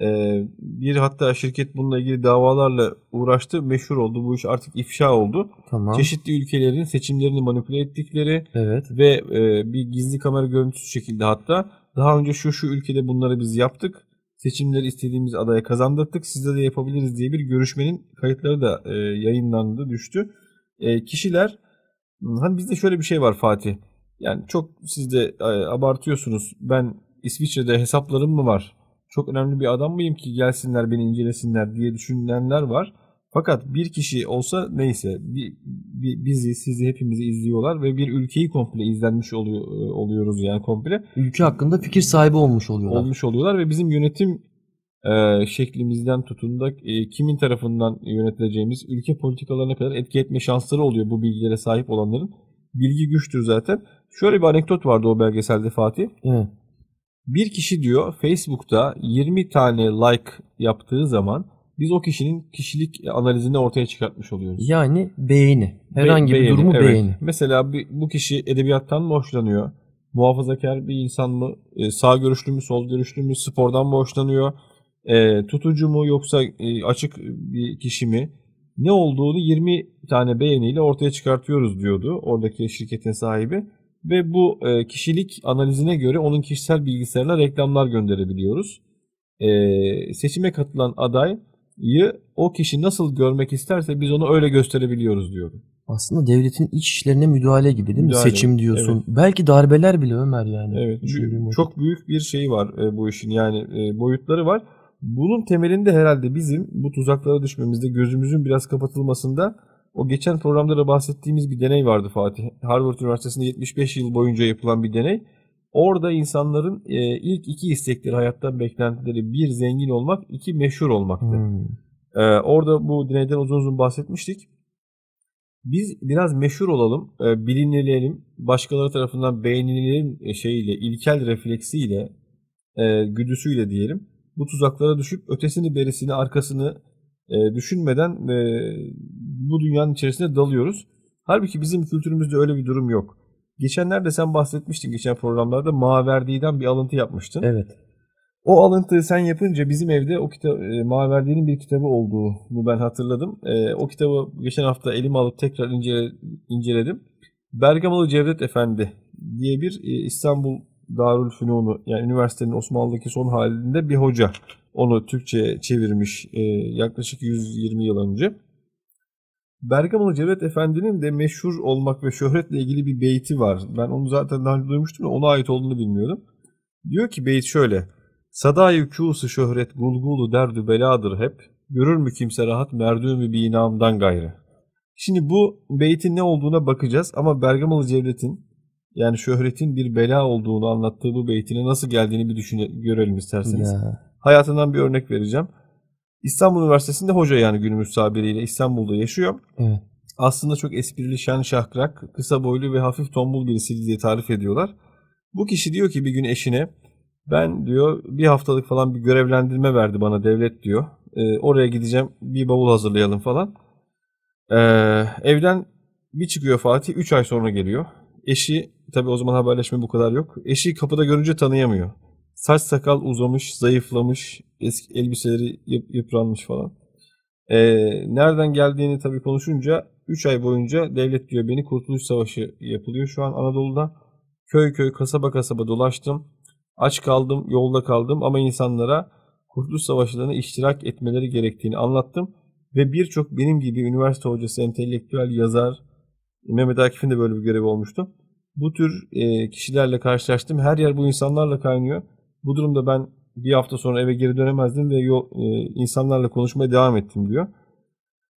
Ee, bir hatta şirket bununla ilgili davalarla uğraştı. Meşhur oldu. Bu iş artık ifşa oldu. Tamam. Çeşitli ülkelerin seçimlerini manipüle ettikleri Evet. ve e, bir gizli kamera görüntüsü çekildi hatta. Daha önce şu şu ülkede bunları biz yaptık. seçimleri istediğimiz adaya kazandırdık. Sizde de yapabiliriz diye bir görüşmenin kayıtları da e, yayınlandı, düştü. E, kişiler hani bizde şöyle bir şey var Fatih. Yani çok siz de e, abartıyorsunuz. Ben İsviçre'de hesaplarım mı var? Çok önemli bir adam mıyım ki gelsinler beni incelesinler diye düşünenler var. Fakat bir kişi olsa neyse bir, bir, bizi sizi hepimizi izliyorlar ve bir ülkeyi komple izlenmiş oluyor, e, oluyoruz yani komple. Ülke hakkında fikir sahibi olmuş oluyorlar. Olmuş oluyorlar ve bizim yönetim e, şeklimizden tutun da e, kimin tarafından yönetileceğimiz ülke politikalarına kadar etki etme şansları oluyor bu bilgilere sahip olanların. Bilgi güçtür zaten. Şöyle bir anekdot vardı o belgeselde Fatih. Evet. Bir kişi diyor Facebook'ta 20 tane like yaptığı zaman biz o kişinin kişilik analizini ortaya çıkartmış oluyoruz. Yani beğeni. Herhangi Be- bir beğeni, durumu evet. beğeni. Mesela bir, bu kişi edebiyattan mı hoşlanıyor? Muhafazakar bir insan mı? E, sağ görüşlü mü? Sol görüşlü mü? Spordan mı hoşlanıyor? E, tutucu mu yoksa e, açık bir kişi mi? Ne olduğunu 20 tane beğeniyle ortaya çıkartıyoruz diyordu oradaki şirketin sahibi. Ve bu e, kişilik analizine göre onun kişisel bilgisayarına reklamlar gönderebiliyoruz. E, seçime katılan adayı o kişi nasıl görmek isterse biz onu öyle gösterebiliyoruz diyordu. Aslında devletin iç işlerine müdahale gibi değil mi? Müdahale, Seçim diyorsun. Belki darbeler bile Ömer yani. Evet. Çok büyük bir şey var e, bu işin yani e, boyutları var. Bunun temelinde herhalde bizim bu tuzaklara düşmemizde gözümüzün biraz kapatılmasında o geçen programda da bahsettiğimiz bir deney vardı Fatih. Harvard Üniversitesi'nde 75 yıl boyunca yapılan bir deney. Orada insanların e, ilk iki istekleri hayattan beklentileri bir zengin olmak, iki meşhur olmaktı. Hmm. Ee, orada bu deneyden uzun uzun bahsetmiştik. Biz biraz meşhur olalım, e, bilinilelim, başkaları tarafından beğenilelim e, şeyiyle, ilkel refleksiyle, e, güdüsüyle diyelim. Bu tuzaklara düşüp ötesini, berisini, arkasını e, düşünmeden e, bu dünyanın içerisine dalıyoruz. Halbuki bizim kültürümüzde öyle bir durum yok. Geçenlerde sen bahsetmiştin geçen programlarda Maverdi'den bir alıntı yapmıştın. Evet. O alıntıyı sen yapınca bizim evde o kitap e, Maverdi'nin bir kitabı olduğunu ben hatırladım. E, o kitabı geçen hafta elime alıp tekrar incele, inceledim. Bergamalı Cevdet Efendi diye bir e, İstanbul Darülfünunu yani üniversitenin Osmanlı'daki son halinde bir hoca. Onu Türkçe'ye çevirmiş e, yaklaşık 120 yıl önce. Bergamalı Cevdet Efendi'nin de meşhur olmak ve şöhretle ilgili bir beyti var. Ben onu zaten daha önce duymuştum da ona ait olduğunu bilmiyordum. Diyor ki beyt şöyle. Sadayı kûsu şöhret gulgulu derdü beladır hep. Görür mü kimse rahat merdûmü binamdan gayrı. Şimdi bu beytin ne olduğuna bakacağız ama Bergamalı Cevdet'in yani şöhretin bir bela olduğunu anlattığı bu beytine nasıl geldiğini bir düşüne, görelim isterseniz. Ya. Hayatından bir örnek vereceğim. İstanbul Üniversitesi'nde hoca yani günümüz tabiriyle İstanbul'da yaşıyor. Evet. Aslında çok esprili, şen şahkrak, kısa boylu ve hafif tombul birisi diye tarif ediyorlar. Bu kişi diyor ki bir gün eşine ben diyor bir haftalık falan bir görevlendirme verdi bana devlet diyor. Ee, oraya gideceğim bir bavul hazırlayalım falan. Ee, evden bir çıkıyor Fatih 3 ay sonra geliyor. Eşi tabi o zaman haberleşme bu kadar yok. Eşi kapıda görünce tanıyamıyor. Saç sakal uzamış, zayıflamış, eski elbiseleri yıp- yıpranmış falan. Ee, nereden geldiğini tabii konuşunca 3 ay boyunca devlet diyor beni Kurtuluş Savaşı yapılıyor şu an Anadolu'da. Köy köy kasaba kasaba dolaştım. Aç kaldım, yolda kaldım ama insanlara Kurtuluş Savaşlarına iştirak etmeleri gerektiğini anlattım. Ve birçok benim gibi üniversite hocası, entelektüel yazar, Mehmet Akif'in de böyle bir görevi olmuştu. Bu tür e, kişilerle karşılaştım. Her yer bu insanlarla kaynıyor. Bu durumda ben bir hafta sonra eve geri dönemezdim ve yol, e, insanlarla konuşmaya devam ettim diyor.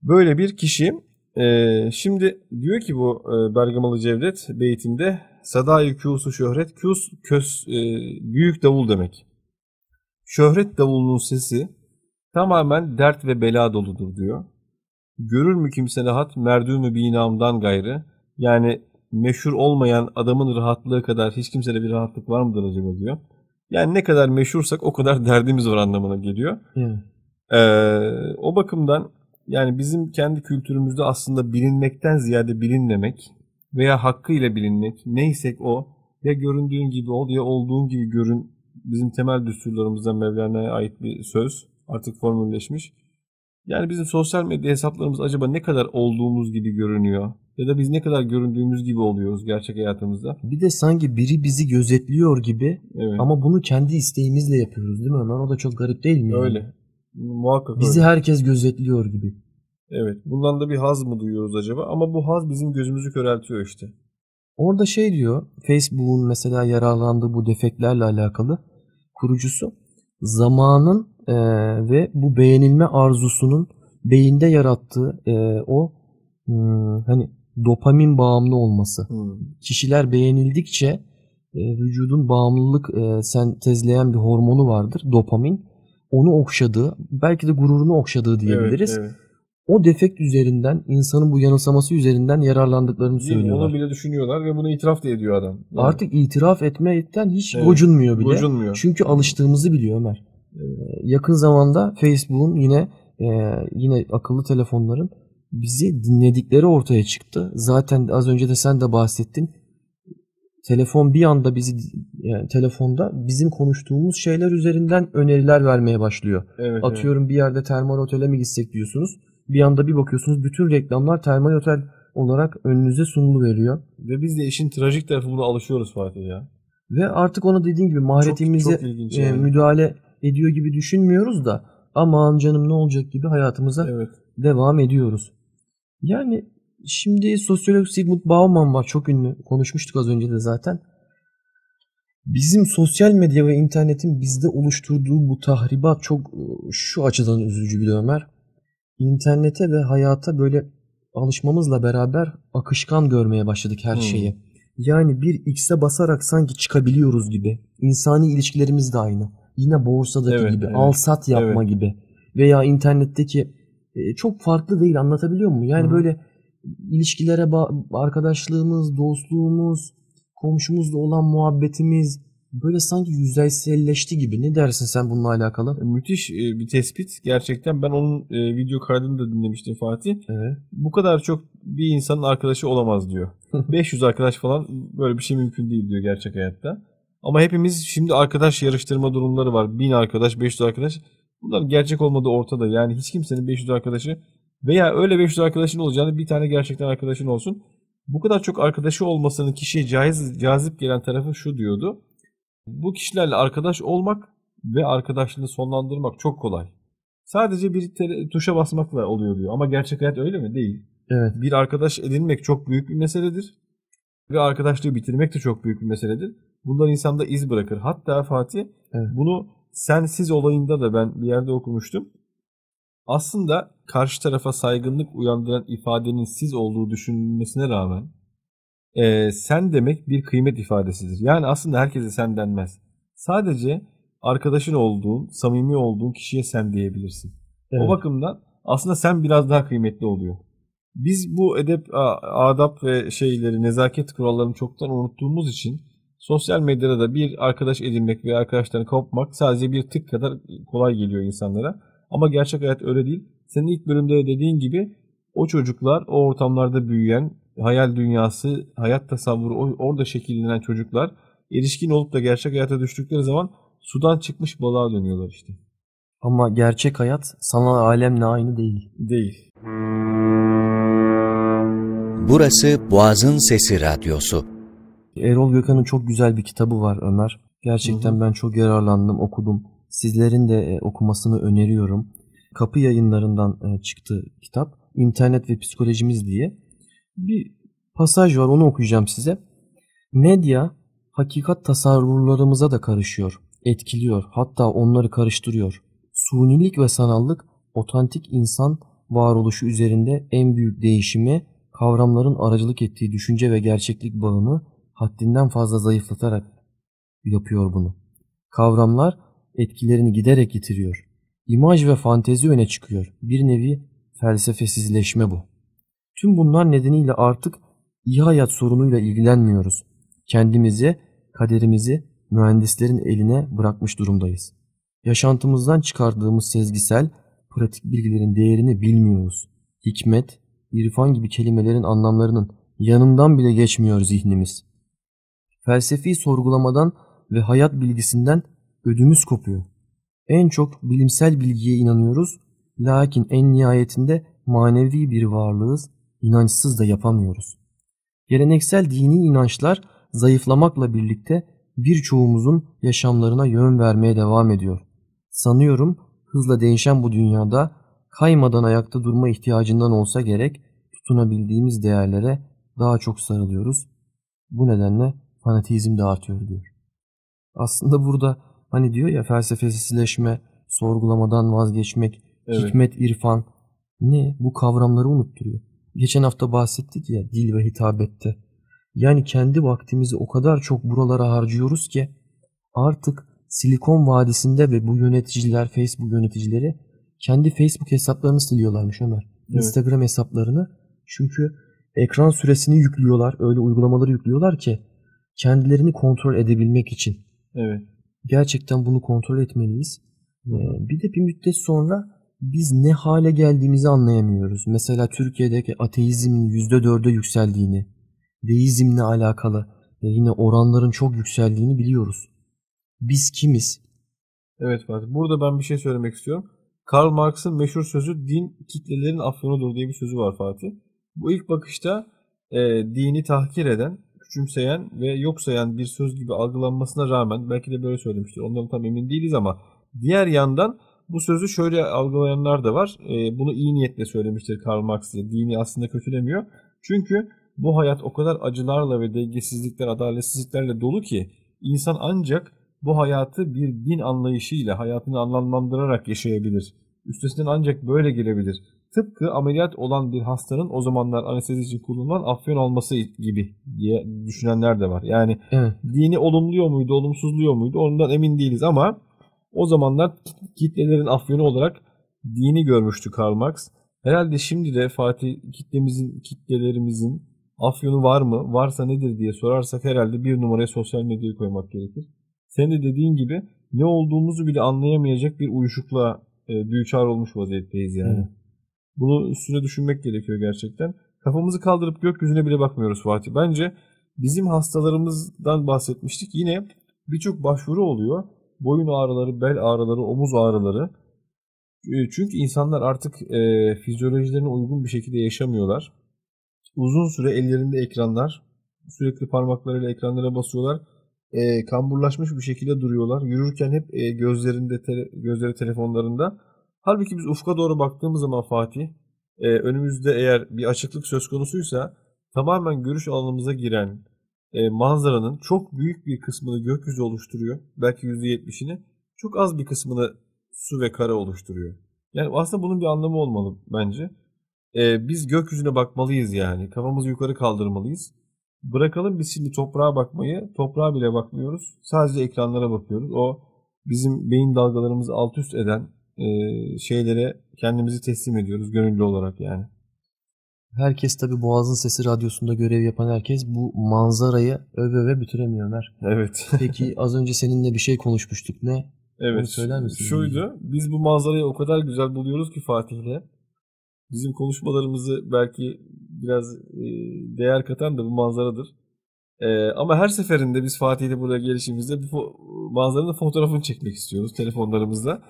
Böyle bir kişi. E, şimdi diyor ki bu e, Bergamalı Cevdet beytinde Sadayı Kûsu şöhret. Kûs kös, e, büyük davul demek. Şöhret davulunun sesi tamamen dert ve bela doludur diyor. Görür mü kimse rahat merdûmü binamdan gayrı. Yani meşhur olmayan adamın rahatlığı kadar hiç kimsede bir rahatlık var mıdır acaba diyor. Yani ne kadar meşhursak o kadar derdimiz var anlamına geliyor. Evet. Ee, o bakımdan yani bizim kendi kültürümüzde aslında bilinmekten ziyade bilinmemek veya hakkıyla bilinmek neysek o ya göründüğün gibi ol ya olduğun gibi görün bizim temel düsturlarımızdan Mevlana'ya ait bir söz artık formülleşmiş. Yani bizim sosyal medya hesaplarımız acaba ne kadar olduğumuz gibi görünüyor? Ya da biz ne kadar göründüğümüz gibi oluyoruz gerçek hayatımızda. Bir de sanki biri bizi gözetliyor gibi Evet. ama bunu kendi isteğimizle yapıyoruz değil mi Ömer? O da çok garip değil mi? yani? öyle. Muhakkak Bizi öyle. herkes gözetliyor gibi. Evet. Bundan da bir haz mı duyuyoruz acaba? Ama bu haz bizim gözümüzü köreltiyor işte. Orada şey diyor, Facebook'un mesela yararlandığı bu defeklerle alakalı kurucusu zamanın e, ve bu beğenilme arzusunun beyinde yarattığı e, o hmm, hani dopamin bağımlı olması. Kişiler beğenildikçe e, vücudun bağımlılık e, sentezleyen bir hormonu vardır, dopamin. Onu okşadığı, belki de gururunu okşadığı diyebiliriz. Evet, evet. O defekt üzerinden, insanın bu yanılsaması üzerinden yararlandıklarını Değil söylüyorlar. Onu bile düşünüyorlar ve bunu itiraf da ediyor adam. Yani Artık itiraf etmekten hiç Evet, gocunmuyor bile. gocunmuyor. Çünkü alıştığımızı biliyor Ömer. Ee, yakın zamanda Facebook'un yine e, yine akıllı telefonların bizi dinledikleri ortaya çıktı. Zaten az önce de sen de bahsettin. Telefon bir anda bizi yani telefonda bizim konuştuğumuz şeyler üzerinden öneriler vermeye başlıyor. evet, Atıyorum bir yerde termal otele mi gitsek diyorsunuz. Bir anda bir bakıyorsunuz bütün reklamlar termal otel olarak önünüze sunulu veriyor. evet. Ve biz de işin trajik tarafı buna alışıyoruz Fatih ya. Ve artık onu dediğin gibi maharetimize çok ilginç e, yani. müdahale ediyor gibi düşünmüyoruz da aman canım ne olacak gibi hayatımıza Evet. devam ediyoruz. Yani şimdi sosyolog Sigmund Bauman var çok ünlü konuşmuştuk az önce de zaten. Bizim sosyal medya ve internetin bizde oluşturduğu bu tahribat çok e, şu açıdan üzücü bir de Ömer. İnternete ve hayata böyle alışmamızla beraber akışkan görmeye başladık her Hmm. şeyi. Yani bir X'e basarak sanki çıkabiliyoruz gibi. İnsani ilişkilerimiz de aynı. Yine borsadaki Evet, gibi, evet. al sat yapma Evet. gibi. Veya internetteki çok farklı değil anlatabiliyor muyum? Yani Hı. böyle ilişkilere ba- arkadaşlığımız, dostluğumuz, komşumuzla olan muhabbetimiz böyle sanki yüzeyselleşti gibi. Ne dersin sen bununla alakalı? Müthiş e, bir tespit. Gerçekten ben onun e, video kaydını da dinlemiştim Fatih. Evet. Bu kadar çok bir insanın arkadaşı olamaz diyor. 500 arkadaş falan böyle bir şey mümkün değil diyor gerçek hayatta. Ama hepimiz şimdi arkadaş yarıştırma durumları var. 1000 arkadaş, 500 arkadaş. Bunlar gerçek olmadığı ortada. Yani hiç kimsenin 500 arkadaşı veya öyle 500 arkadaşın olacağını bir tane gerçekten arkadaşın olsun. Bu kadar çok arkadaşı olmasının kişiye caiz, cazip gelen tarafı şu diyordu. Bu kişilerle arkadaş olmak ve arkadaşlığını sonlandırmak çok kolay. Sadece bir tele- tuşa basmakla oluyor diyor. Ama gerçek hayat öyle mi? Değil. Evet. Bir arkadaş edinmek çok büyük bir meseledir. Ve arkadaşlığı bitirmek de çok büyük bir meseledir. Bundan insanda iz bırakır. Hatta Fatih Evet. bunu sensiz olayında da ben bir yerde okumuştum. Aslında karşı tarafa saygınlık uyandıran ifadenin siz olduğu düşünülmesine rağmen eee, sen demek bir kıymet ifadesidir. Yani aslında herkese sen denmez. Sadece arkadaşın olduğun, samimi olduğun kişiye sen diyebilirsin. Evet. O bakımdan aslında sen biraz daha kıymetli oluyor. Biz bu edep, adap ve şeyleri, nezaket kurallarını çoktan unuttuğumuz için sosyal medyada da bir arkadaş edinmek ve arkadaşlarını kopmak sadece bir tık kadar kolay geliyor insanlara. Ama gerçek hayat öyle değil. Senin ilk bölümde de dediğin gibi o çocuklar, o ortamlarda büyüyen, hayal dünyası, hayat tasavvuru orada şekillenen çocuklar erişkin olup da gerçek hayata düştükleri zaman sudan çıkmış balığa dönüyorlar işte. Ama gerçek hayat sanal alemle aynı değil. Değil. Burası Boğaz'ın Sesi Radyosu. Erol Gökhan'ın çok güzel bir kitabı var Ömer. Gerçekten Hı ben çok yararlandım, okudum. Sizlerin de e, okumasını öneriyorum. Kapı yayınlarından e, çıktı kitap. İnternet ve Psikolojimiz diye. Bir pasaj var onu okuyacağım size. Medya hakikat tasarrurlarımıza da karışıyor, etkiliyor, hatta onları karıştırıyor. Sunilik ve sanallık otantik insan varoluşu üzerinde en büyük değişimi kavramların aracılık ettiği düşünce ve gerçeklik bağını haddinden fazla zayıflatarak yapıyor bunu. Kavramlar etkilerini giderek yitiriyor. İmaj ve fantezi öne çıkıyor. Bir nevi felsefesizleşme bu. Tüm bunlar nedeniyle artık iyi hayat sorunuyla ilgilenmiyoruz. Kendimizi, kaderimizi mühendislerin eline bırakmış durumdayız. Yaşantımızdan çıkardığımız sezgisel, pratik bilgilerin değerini bilmiyoruz. Hikmet, irfan gibi kelimelerin anlamlarının yanından bile geçmiyor zihnimiz. Felsefi sorgulamadan ve hayat bilgisinden ödümüz kopuyor. En çok bilimsel bilgiye inanıyoruz, lakin en nihayetinde manevi bir varlığız, inançsız da yapamıyoruz. Geleneksel dini inançlar zayıflamakla birlikte birçoğumuzun yaşamlarına yön vermeye devam ediyor. Sanıyorum hızla değişen bu dünyada kaymadan ayakta durma ihtiyacından olsa gerek tutunabildiğimiz değerlere daha çok sarılıyoruz. Bu nedenle fanatizm de artıyor diyor. Aslında burada hani diyor ya felsefesizleşme, sorgulamadan vazgeçmek, Evet. hikmet, irfan ne? Bu kavramları unutturuyor. Geçen hafta bahsettik ya dil ve hitabette. Yani kendi vaktimizi o kadar çok buralara harcıyoruz ki artık Silikon Vadisi'nde ve bu yöneticiler, Facebook yöneticileri kendi Facebook hesaplarını siliyorlarmış Ömer. Evet. Instagram hesaplarını. Çünkü ekran süresini yüklüyorlar. Öyle uygulamaları yüklüyorlar ki kendilerini kontrol edebilmek için. Evet. Gerçekten bunu kontrol etmeliyiz. Ee, Bir de bir müddet sonra biz ne hale geldiğimizi anlayamıyoruz. Mesela Türkiye'deki ateizmin %4'e yükseldiğini, deizmle alakalı e, yine oranların çok yükseldiğini biliyoruz. Biz kimiz? Evet Fatih. Burada ben bir şey söylemek istiyorum. Karl Marx'ın meşhur sözü din kitlelerin afyonudur diye bir sözü var Fatih. Bu ilk bakışta e, dini tahkir eden, küçümseyen ve yok sayan bir söz gibi algılanmasına rağmen belki de böyle söylemiştir. Ondan tam emin değiliz ama diğer yandan bu sözü şöyle algılayanlar da var. E, bunu iyi niyetle söylemiştir Karl Marx diye. Dini aslında kötülemiyor. Çünkü bu hayat o kadar acılarla ve dengesizlikler, adaletsizliklerle dolu ki insan ancak bu hayatı bir din anlayışıyla hayatını anlamlandırarak yaşayabilir. Üstesinden ancak böyle gelebilir. Tıpkı ameliyat olan bir hastanın o zamanlar anestezi için kullanılan afyon alması gibi diye düşünenler de var. Yani Evet. dini olumluyor muydu, olumsuzluyor muydu ondan emin değiliz ama o zamanlar kitlelerin afyonu olarak dini görmüştü Karl Marx. Herhalde şimdi de Fatih kitlemizin, kitlelerimizin afyonu var mı? Varsa nedir diye sorarsak herhalde bir numaraya sosyal medyayı koymak gerekir. Senin de dediğin gibi ne olduğumuzu bile anlayamayacak bir uyuşukluğa e, düçar olmuş vaziyetteyiz yani. Evet. Bunu üstüne düşünmek gerekiyor gerçekten. Kafamızı kaldırıp gökyüzüne bile bakmıyoruz Fatih. Bence bizim hastalarımızdan bahsetmiştik. Yine birçok başvuru oluyor. Boyun ağrıları, bel ağrıları, omuz ağrıları. E, Çünkü insanlar artık e, fizyolojilerine uygun bir şekilde yaşamıyorlar. Uzun süre ellerinde ekranlar, sürekli parmaklarıyla ekranlara basıyorlar. E, kamburlaşmış bir şekilde duruyorlar. Yürürken hep e, gözlerinde tele- gözleri telefonlarında. Halbuki biz ufka doğru baktığımız zaman Fatih, e, önümüzde eğer bir açıklık söz konusuysa tamamen görüş alanımıza giren e, manzaranın çok büyük bir kısmını gökyüzü oluşturuyor. Belki %70'ini. Çok az bir kısmını su ve kara oluşturuyor. Yani aslında bunun bir anlamı olmalı bence. E, biz gökyüzüne bakmalıyız yani. Kafamızı yukarı kaldırmalıyız. Bırakalım biz şimdi toprağa bakmayı. Toprağa bile bakmıyoruz. Sadece ekranlara bakıyoruz. O bizim beyin dalgalarımızı alt üst eden şeylere kendimizi teslim ediyoruz gönüllü olarak yani. Herkes tabi Boğaz'ın Sesi Radyosu'nda görev yapan herkes bu manzarayı öve öve bitiremiyor Ömer. Evet. Peki az önce seninle bir şey konuşmuştuk. Ne? Onu Evet. söyler misin? Şuydu. Biz bu manzarayı o kadar güzel buluyoruz ki Fatih'le. Bizim konuşmalarımızı belki biraz e, değer katan da bu manzaradır. E, ama her seferinde biz Fatih'le buraya gelişimizde bu manzaranın fotoğrafını çekmek istiyoruz telefonlarımızda.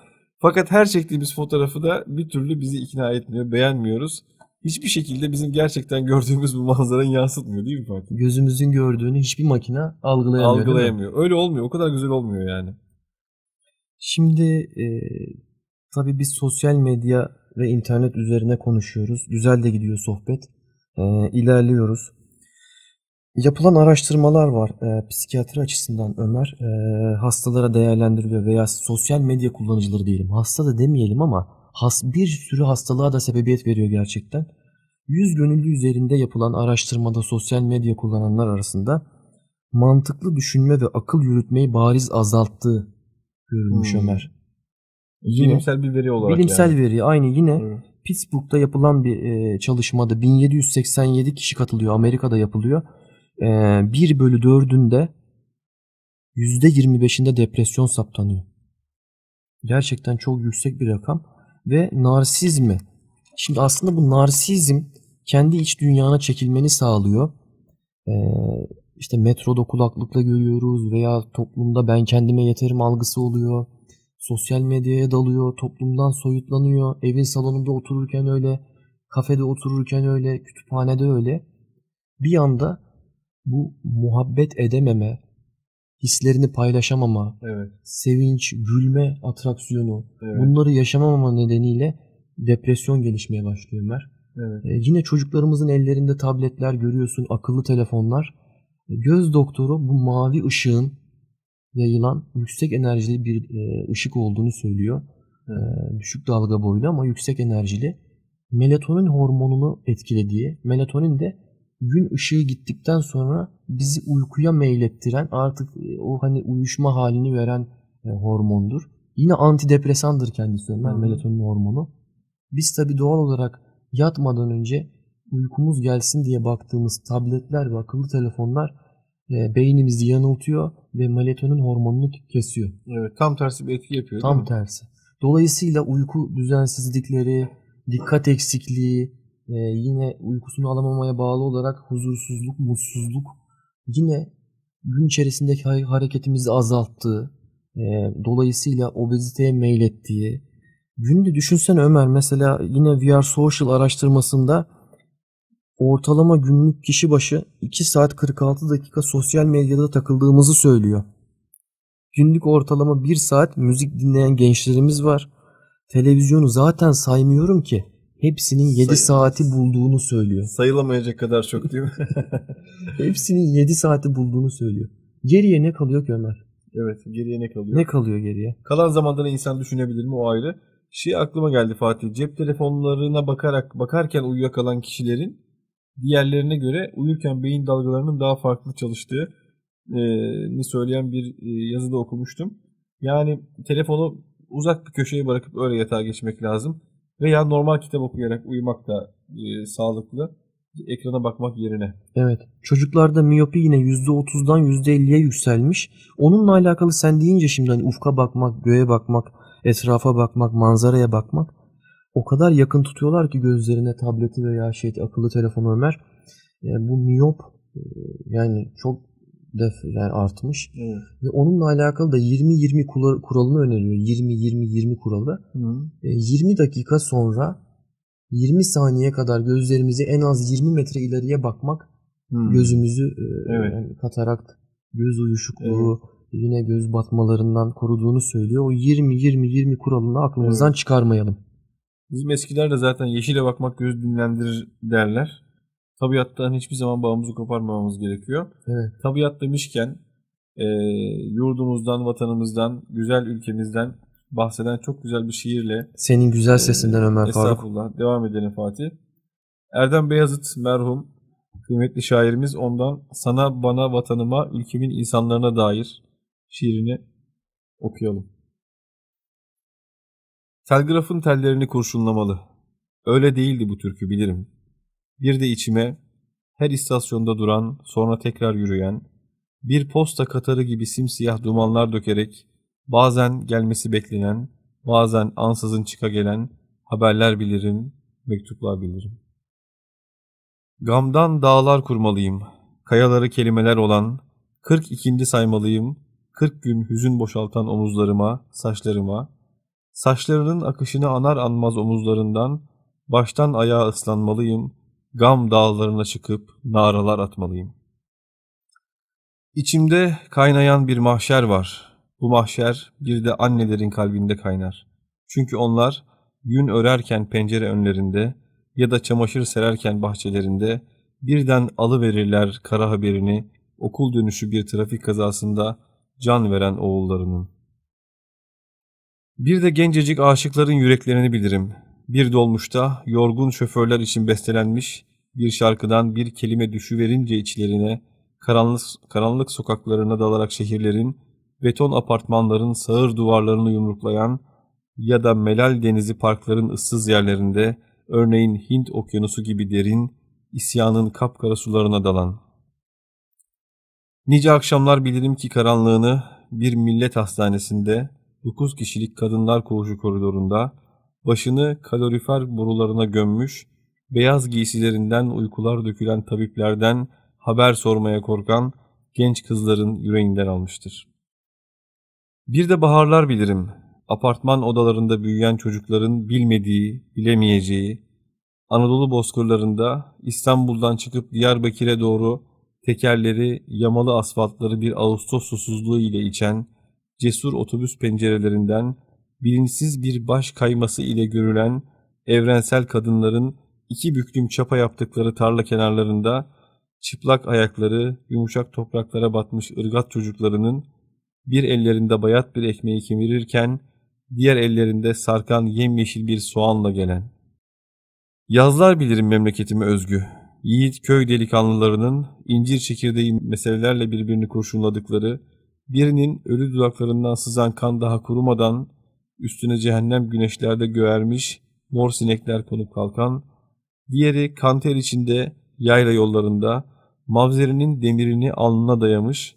Fakat her çektiğimiz fotoğrafı da bir türlü bizi ikna etmiyor, beğenmiyoruz. Hiçbir şekilde bizim gerçekten gördüğümüz bu manzaranın yansıtmıyor değil mi Fatih? Gözümüzün gördüğünü hiçbir makine algılayamıyor. Algılayamıyor. Öyle olmuyor. O kadar güzel olmuyor yani. Şimdi e, tabii biz sosyal medya ve internet üzerine konuşuyoruz. Güzel de gidiyor sohbet. E, ilerliyoruz. Yapılan araştırmalar var e, psikiyatri açısından Ömer. E, hastalara değerlendiriliyor veya sosyal medya kullanıcıları diyelim. Hasta da demeyelim ama has, bir sürü hastalığa da sebebiyet veriyor gerçekten. 100 gönüllü üzerinde yapılan araştırmada sosyal medya kullananlar arasında mantıklı düşünme ve akıl yürütmeyi bariz azalttığı görülmüş Hmm. Ömer. Yine Bilimsel bir veri olarak bilimsel yani. veri aynı yine Evet. Pittsburgh'da yapılan bir e, çalışmada 1787 kişi katılıyor. Amerika'da yapılıyor. E, 1 bölü 4'ünde %25'inde depresyon saptanıyor. Gerçekten çok yüksek bir rakam. Ve narsizmi. Şimdi aslında bu narsizm kendi iç dünyana çekilmeni sağlıyor. E, işte metroda kulaklıkla görüyoruz veya toplumda ben kendime yeterim algısı oluyor. Sosyal medyaya dalıyor, toplumdan soyutlanıyor, evin salonunda otururken öyle kafede otururken öyle, kütüphanede öyle. Bir anda bu muhabbet edememe, hislerini paylaşamama, Evet. sevinç, gülme atraksiyonu Evet. bunları yaşamamama nedeniyle depresyon gelişmeye başlıyor Ömer. Evet. E, yine çocuklarımızın ellerinde tabletler görüyorsun, akıllı telefonlar. E, göz doktoru bu mavi ışığın yayılan yüksek enerjili bir e, ışık olduğunu söylüyor. E, düşük dalga boylu ama yüksek enerjili. Melatonin hormonunu etkilediği, melatonin de gün ışığı gittikten sonra bizi uykuya meylettiren artık e, o hani uyuşma halini veren e, hormondur. Yine antidepresandır kendisi Ömer, melatonin hormonu. Biz tabi doğal olarak yatmadan önce uykumuz gelsin diye baktığımız tabletler ve akıllı telefonlar e, beynimizi yanıltıyor ve melatonin hormonunu kesiyor. Evet. Tam tersi bir etki yapıyor. Tam tersi. Dolayısıyla uyku düzensizlikleri, dikkat eksikliği, e, yine uykusunu alamamaya bağlı olarak huzursuzluk, mutsuzluk, yine gün içerisindeki ha- hareketimizi azalttığı, e, dolayısıyla obeziteye meylettiği. Günde düşünsene Ömer mesela yine VR Social araştırmasında ortalama günlük kişi başı 2 saat 46 dakika sosyal medyada takıldığımızı söylüyor. Günlük ortalama 1 saat müzik dinleyen gençlerimiz var. Televizyonu zaten saymıyorum ki. Hepsinin 7 Say- saati bulduğunu söylüyor. Sayılamayacak kadar çok değil mi? Hepsinin 7 saati bulduğunu söylüyor. Geriye ne kalıyor ki Ömer? evet. Geriye ne kalıyor? Ne kalıyor geriye? Kalan zamanda da insan düşünebilir mi o ayrı. Şey aklıma geldi Fatih. Cep telefonlarına bakarak bakarken uyuyakalan kişilerin diğerlerine göre uyurken beyin dalgalarının daha farklı çalıştığı ni söyleyen bir e, yazıda okumuştum. Yani telefonu uzak bir köşeye bırakıp öyle yatağa geçmek lazım. Veya normal kitap okuyarak uyumak da e, sağlıklı. Ekrana bakmak yerine. Evet. Çocuklarda miyopi yine %30'dan %50'ye yükselmiş. Onunla alakalı sen deyince şimdi hani ufka bakmak, göğe bakmak, etrafa bakmak, manzaraya bakmak o kadar yakın tutuyorlar ki gözlerine tableti veya şey akıllı telefonu Ömer. Yani bu miyop e, yani çok def yani artmış. Evet. Ve onunla alakalı da 20-20 kula- kuralını öneriyor. 20-20-20 kuralı. E, 20 dakika sonra 20 saniye kadar gözlerimizi en az 20 metre ileriye bakmak Hmm. gözümüzü e, Evet. yani katarakt, göz uyuşukluğu, yine göz batmalarından koruduğunu söylüyor. O 20-20-20 kuralını aklımızdan çıkarmayalım. Bizim eskiler de zaten yeşile bakmak göz dinlendirir derler. Tabiattan hiçbir zaman bağımızı koparmamamız gerekiyor. Evet. Tabiat demişken e, yurdumuzdan, vatanımızdan, güzel ülkemizden bahseden çok güzel bir şiirle Senin güzel sesinden Ömer Faruk. estağfurullah devam edelim Fatih. Erdem Beyazıt merhum kıymetli şairimiz ondan sana bana vatanıma ülkemin insanlarına dair şiirini okuyalım. Telgrafın tellerini kurşunlamalı. Öyle değildi bu türkü bilirim. Bir de içime her istasyonda duran sonra tekrar yürüyen bir posta katarı gibi simsiyah dumanlar dökerek bazen gelmesi beklenen bazen ansızın çıka gelen haberler bilirim, mektuplar bilirim. Gamdan dağlar kurmalıyım, kayaları kelimeler olan, kırk ikindi saymalıyım, kırk gün hüzün boşaltan omuzlarıma, saçlarıma, saçlarının akışını anar anmaz omuzlarından, baştan ayağa ıslanmalıyım, gam dağlarına çıkıp naralar atmalıyım. İçimde kaynayan bir mahşer var. Bu mahşer bir de annelerin kalbinde kaynar. Çünkü onlar gün örerken pencere önlerinde ya da çamaşır sererken bahçelerinde birden alıverirler kara haberini okul dönüşü bir trafik kazasında can veren oğullarının. Bir de gencecik aşıkların yüreklerini bilirim. Bir dolmuşta yorgun şoförler için bestelenmiş bir şarkıdan bir kelime düşüverince içlerine karanlık, karanlık sokaklarına dalarak şehirlerin, beton apartmanların sağır duvarlarını yumruklayan ya da Melal Denizi parkların ıssız yerlerinde örneğin Hint okyanusu gibi derin, isyanın kapkara sularına dalan. Nice akşamlar bilirim ki karanlığını bir millet hastanesinde 9 kişilik kadınlar koğuşu koridorunda başını kalorifer borularına gömmüş, beyaz giysilerinden uykular dökülen tabiplerden haber sormaya korkan genç kızların yüreğinden almıştır. Bir de baharlar bilirim. Apartman odalarında büyüyen çocukların bilmediği, bilemeyeceği, Anadolu bozkırlarında İstanbul'dan çıkıp Diyarbakır'a doğru tekerleri, yamalı asfaltları bir Ağustos susuzluğu ile içen, cesur otobüs pencerelerinden bilinçsiz bir baş kayması ile görülen evrensel kadınların iki büklüm çapa yaptıkları tarla kenarlarında çıplak ayakları yumuşak topraklara batmış ırgat çocuklarının bir ellerinde bayat bir ekmeği kemirirken diğer ellerinde sarkan yemyeşil bir soğanla gelen. Yazlar bilirim memleketime özgü. Yiğit köy delikanlılarının incir çekirdeği meselelerle birbirini kurşunladıkları, birinin ölü dudaklarından sızan kan daha kurumadan üstüne cehennem güneşlerde göğermiş mor sinekler konup kalkan, diğeri kanter içinde yayla yollarında mavzerinin demirini alnına dayamış,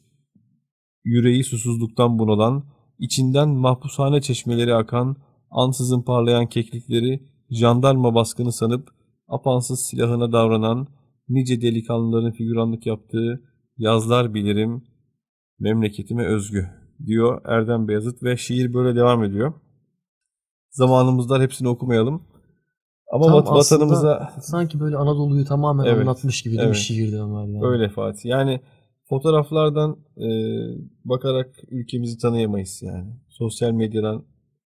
yüreği susuzluktan bunalan, içinden mahpushane çeşmeleri akan, ansızın parlayan keklikleri jandarma baskını sanıp apansız silahına davranan nice delikanlıların figüranlık yaptığı yazlar bilirim memleketime özgü diyor Erdem Beyazıt ve şiir böyle devam ediyor. Zamanımızda hepsini okumayalım. Ama Tam vat- vatanımıza sanki böyle Anadolu'yu tamamen Evet, anlatmış gibi değil evet. mi şiirde Ömer yani. öyle Fatih. Yani fotoğraflardan e, bakarak ülkemizi tanıyamayız yani. Sosyal medyadan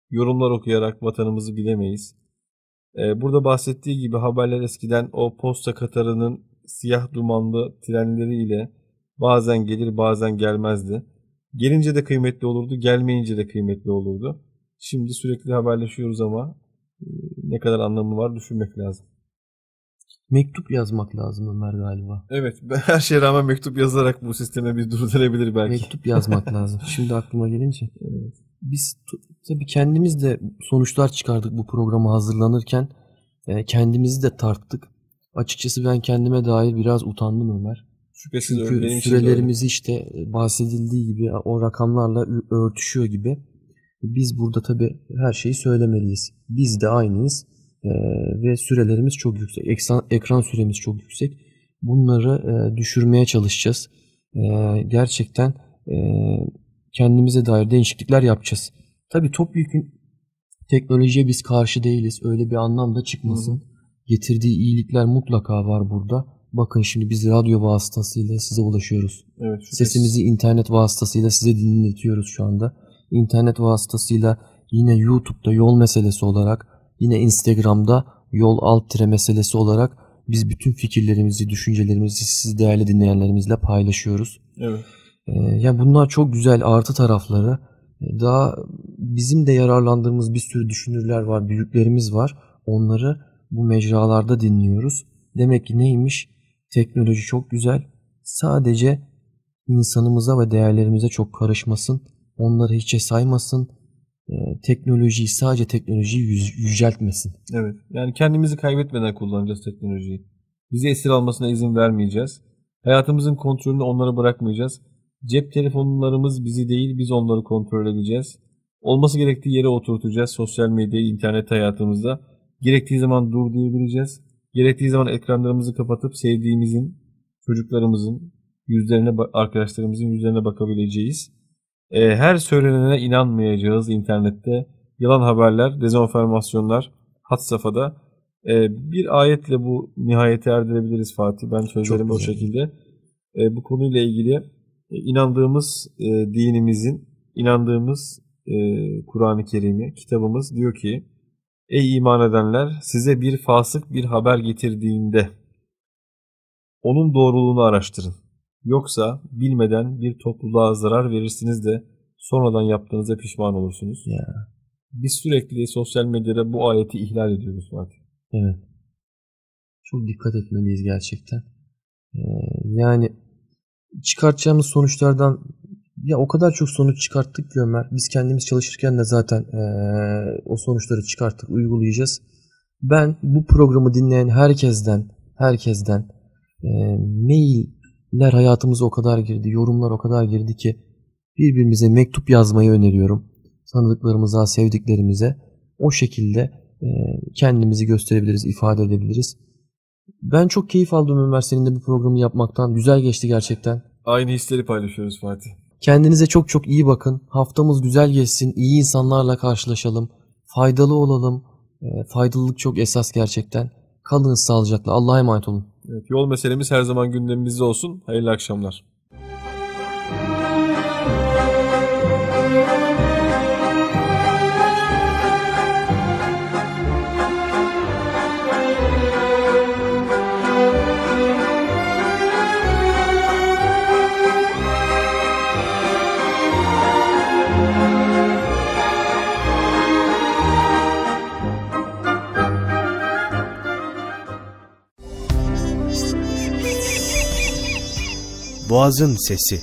yorumlar okuyarak vatanımızı bilemeyiz. E, burada bahsettiği gibi haberler eskiden o posta katarının siyah dumanlı trenleriyle bazen gelir bazen gelmezdi. Gelince de kıymetli olurdu, gelmeyince de kıymetli olurdu. Şimdi sürekli haberleşiyoruz ama ne kadar anlamı var düşünmek lazım. Mektup yazmak lazım Ömer galiba. Evet, her şeye rağmen mektup yazarak bu sisteme bir durdurabilir belki. Mektup yazmak lazım. Şimdi aklıma gelince. Biz t- tabii kendimiz de sonuçlar çıkardık bu programa hazırlanırken. Kendimizi de tarttık. Açıkçası ben kendime dair biraz utandım Ömer. Şüphesiz. Çünkü sürelerimiz işte bahsedildiği gibi o rakamlarla örtüşüyor gibi. Biz burada tabii her şeyi söylemeliyiz. Biz de aynıyız e, ve sürelerimiz çok yüksek. Ekran, ekran süremiz çok yüksek. Bunları e, düşürmeye çalışacağız. E, gerçekten e, kendimize dair değişiklikler yapacağız. Tabii topyekun teknolojiye biz karşı değiliz. Öyle bir anlamda çıkmasın. Getirdiği iyilikler mutlaka var burada. Bakın şimdi biz radyo vasıtasıyla size ulaşıyoruz. Evet, şüphesiz. Sesimizi internet vasıtasıyla size dinletiyoruz şu anda. İnternet vasıtasıyla yine YouTube'da yol meselesi olarak, yine Instagram'da yol alt tire meselesi olarak biz bütün fikirlerimizi, düşüncelerimizi siz değerli dinleyenlerimizle paylaşıyoruz. Evet. Ee, yani bunlar çok güzel artı tarafları. Daha bizim de yararlandığımız bir sürü düşünürler var, büyüklerimiz var. Onları bu mecralarda dinliyoruz. Demek ki neymiş? Teknoloji çok güzel. Sadece insanımıza ve değerlerimize çok karışmasın. Onları hiçe saymasın. Ee, teknolojiyi sadece teknolojiyi yüceltmesin. Evet. Yani kendimizi kaybetmeden kullanacağız teknolojiyi. Bizi esir almasına izin vermeyeceğiz. Hayatımızın kontrolünü onlara bırakmayacağız. Cep telefonlarımız bizi değil, biz onları kontrol edeceğiz. Olması gerektiği yere oturtacağız sosyal medyayı, internet hayatımızda. Gerektiği zaman dur diyebileceğiz. Gerektiği zaman ekranlarımızı kapatıp sevdiğimizin, çocuklarımızın yüzlerine, arkadaşlarımızın yüzlerine bakabileceğiz. Ee, her söylenene inanmayacağız internette. Yalan haberler, dezenformasyonlar had safhada. Ee, bir ayetle bu nihayete erdirebiliriz Fatih. Ben sözlerimi o şekilde. Ee, bu konuyla ilgili e, inandığımız e, dinimizin, inandığımız e, Kur'an-ı Kerim'i, kitabımız diyor ki Ey iman edenler size bir fasık bir haber getirdiğinde onun doğruluğunu araştırın. Yoksa bilmeden bir topluluğa zarar verirsiniz de sonradan yaptığınıza pişman olursunuz. Ya. Biz sürekli sosyal medyada bu ayeti ihlal ediyoruz Fatih. Evet. Çok dikkat etmeliyiz gerçekten. Ee, yani çıkartacağımız sonuçlardan ya o kadar çok sonuç çıkarttık ki Ömer. Biz kendimiz çalışırken de zaten ee, o sonuçları çıkarttık, uygulayacağız. Ben bu programı dinleyen herkesten, herkesten ee, mailler hayatımıza o kadar girdi, yorumlar o kadar girdi ki birbirimize mektup yazmayı öneriyorum. Tanıdıklarımıza, sevdiklerimize o şekilde e, kendimizi gösterebiliriz, ifade edebiliriz. Ben çok keyif aldım Ömer seninle bu programı yapmaktan. Güzel geçti gerçekten. Aynı hisleri paylaşıyoruz Fatih. Kendinize çok çok iyi bakın. Haftamız güzel geçsin. İyi insanlarla karşılaşalım. Faydalı olalım. E, faydalılık çok esas gerçekten. Kalın sağlıcakla. Allah'a emanet olun. Evet, yol meselemiz her zaman gündemimizde olsun. Hayırlı akşamlar. Boğazın Sesi